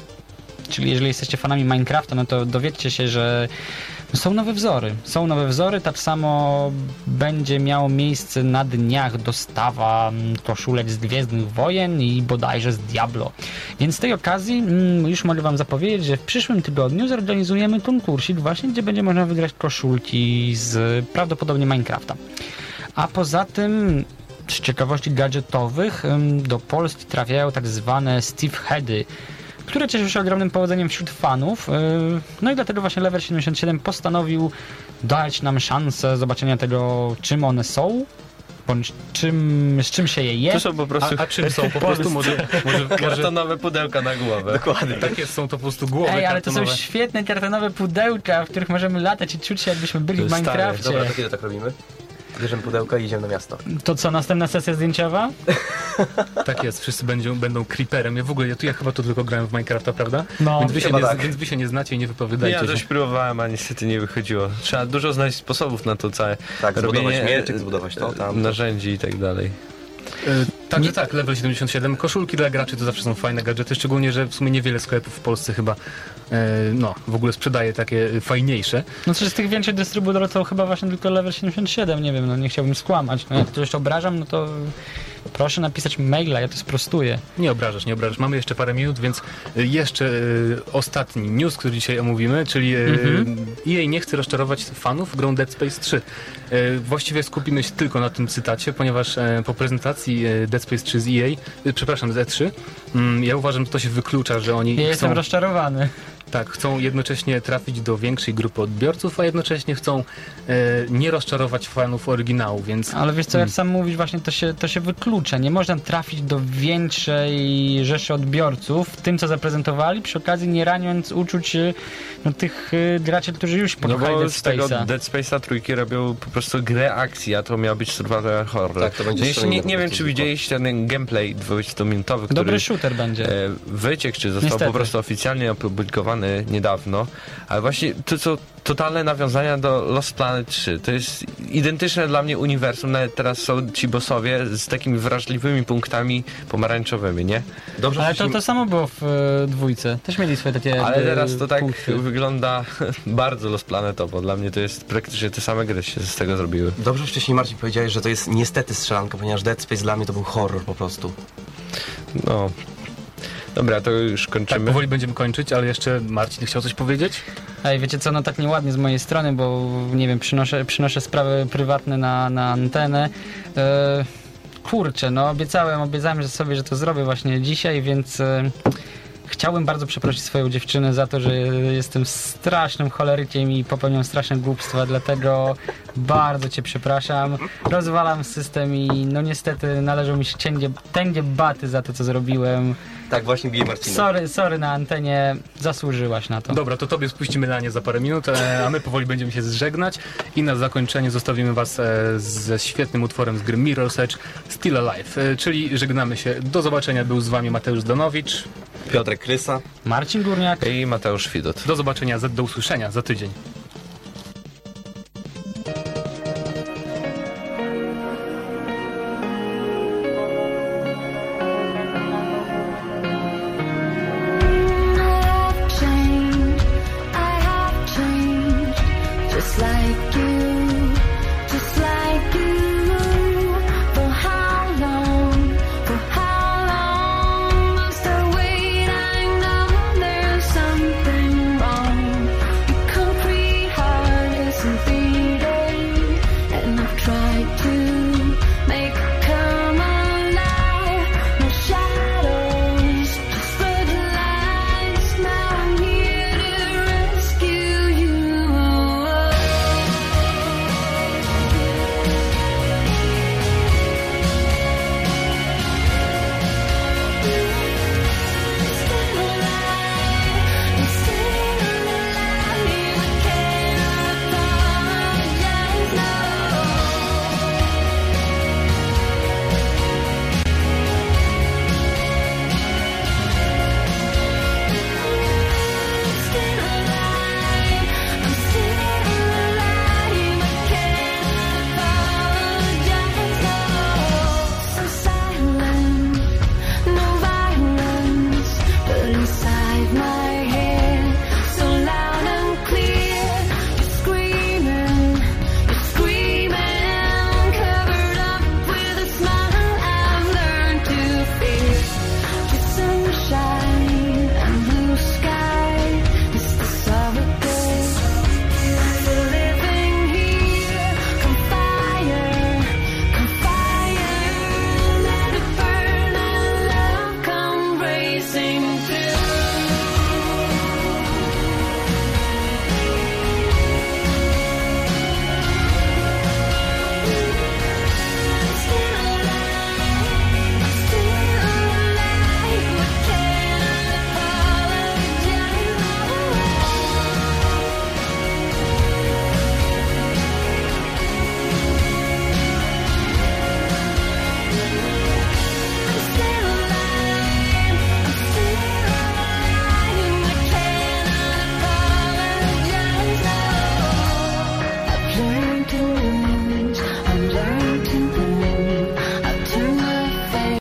Czyli jeżeli jesteście fanami Minecrafta, no to dowiedzcie się, że są nowe wzory. Są nowe wzory, tak samo będzie miało miejsce na dniach dostawa mm, koszulek z Gwiezdnych Wojen i bodajże z Diablo. Więc z tej okazji mm, już mogę wam zapowiedzieć, że w przyszłym tygodniu zorganizujemy konkursik właśnie, gdzie będzie można wygrać koszulki z prawdopodobnie Minecrafta. A poza tym z ciekawości gadżetowych ym, do Polski trafiają tak zwane Steve Heady, które cieszą się ogromnym powodzeniem wśród fanów. Yy, No i dlatego właśnie Level 77 postanowił dać nam szansę zobaczenia tego, czym one są, bądź czym, z czym się je je. To są po prostu a, a czym są po prostu? Może, może, kartonowe pudełka na głowę. Dokładnie. tak jest, są to po prostu głowy Ej, ale to są kartonowe. świetne kartonowe pudełka, w których możemy latać i czuć się jakbyśmy byli w Stare. Minecrafcie. Dobra, to kiedy tak robimy? Bierzemy pudełka i idziemy na miasto. To co, następna sesja zdjęciowa? Tak jest, wszyscy będą, będą creeperem. Ja w ogóle, ja tu ja chyba to tylko grałem w Minecrafta, prawda? No, więc, wy się nie, tak. więc wy się nie znacie i nie wypowiadajcie Ja też próbowałem, a niestety nie wychodziło. Trzeba dużo znaleźć sposobów na to całe Tak, zbudować robienie mieczyk, zbudować to, tam. narzędzi i tak dalej. E, Także tak, level 77. Koszulki dla graczy to zawsze są fajne gadżety, szczególnie, że w sumie niewiele sklepów w Polsce chyba e, no, w ogóle sprzedaje takie e, fajniejsze. No coś z tych większych dystrybutorów to chyba właśnie tylko level 77, nie wiem, no nie chciałbym skłamać. No jak ktoś obrażam, no to proszę napisać maila, ja to sprostuję. Nie obrażasz, nie obrażasz. Mamy jeszcze parę minut, więc e, jeszcze e, ostatni news, który dzisiaj omówimy, czyli e, Mhm. EA nie chce rozczarować fanów grą Dead Space 3. E, właściwie skupimy się tylko na tym cytacie, ponieważ e, po prezentacji e, Dead Space 3 z EA, e, przepraszam, z E3, mm, ja uważam, że to się wyklucza, że oni Ja chcą... jestem rozczarowany. Tak, chcą jednocześnie trafić do większej grupy odbiorców, a jednocześnie chcą e, nie rozczarować fanów oryginału, więc Ale wiesz co, jak sam mówisz, właśnie to się, to się wyklucza. Nie można trafić do większej rzeszy odbiorców w tym, co zaprezentowali, przy okazji nie raniąc uczuć e, no, tych e, graczy, którzy już No pokochali bo Dead z tego Space'a. Dead Space'a trójki robią po prostu grę akcji, a to miał być survival horror. Tak, to będzie no nie, nie wiem, czy widzieliście ten gameplay 20-minutowy, który Dobry shooter będzie. e, wyciekł, czy został Niestety. po prostu oficjalnie opublikowany niedawno, ale właśnie to są totalne nawiązania do Lost Planet 3. To jest identyczne dla mnie uniwersum, nawet teraz są ci bossowie z takimi wrażliwymi punktami pomarańczowymi, nie? Dobrze, Ale że to, się- to samo było w e, dwójce. Też mieli swoje takie Ale teraz to tak punkty. wygląda bardzo Lost Planetowo. Dla mnie to jest praktycznie te same gry się z tego zrobiły. Dobrze wcześniej Marcin powiedziałeś, że to jest niestety strzelanka, ponieważ Dead Space dla mnie to był horror po prostu. No. Dobra, to już tak, kończymy. powoli będziemy kończyć, ale jeszcze Marcin chciał coś powiedzieć? Ej, wiecie co, no tak nieładnie z mojej strony, bo nie wiem, przynoszę, przynoszę sprawy prywatne na, na antenę. E, kurczę, no obiecałem, obiecałem że sobie, że to zrobię właśnie dzisiaj, więc e, chciałbym bardzo przeprosić swoją dziewczynę za to, że jestem strasznym cholerykiem i popełniam straszne głupstwa, dlatego bardzo cię przepraszam. Rozwalam system i no niestety należą mi się cięgie, tęgie baty za to, co zrobiłem. Tak, właśnie bije Marcina. Sorry, sorry na antenie, zasłużyłaś na to. Dobra, to tobie spuścimy lanie za parę minut, e, a my powoli będziemy się zżegnać i na zakończenie zostawimy was e, ze świetnym utworem z gry Mirror's Edge Still Alive, e, czyli żegnamy się. Do zobaczenia, był z wami Mateusz Danowicz. Piotrek Krysa. Marcin Górniak. I Mateusz Widot. Do zobaczenia, do usłyszenia za tydzień.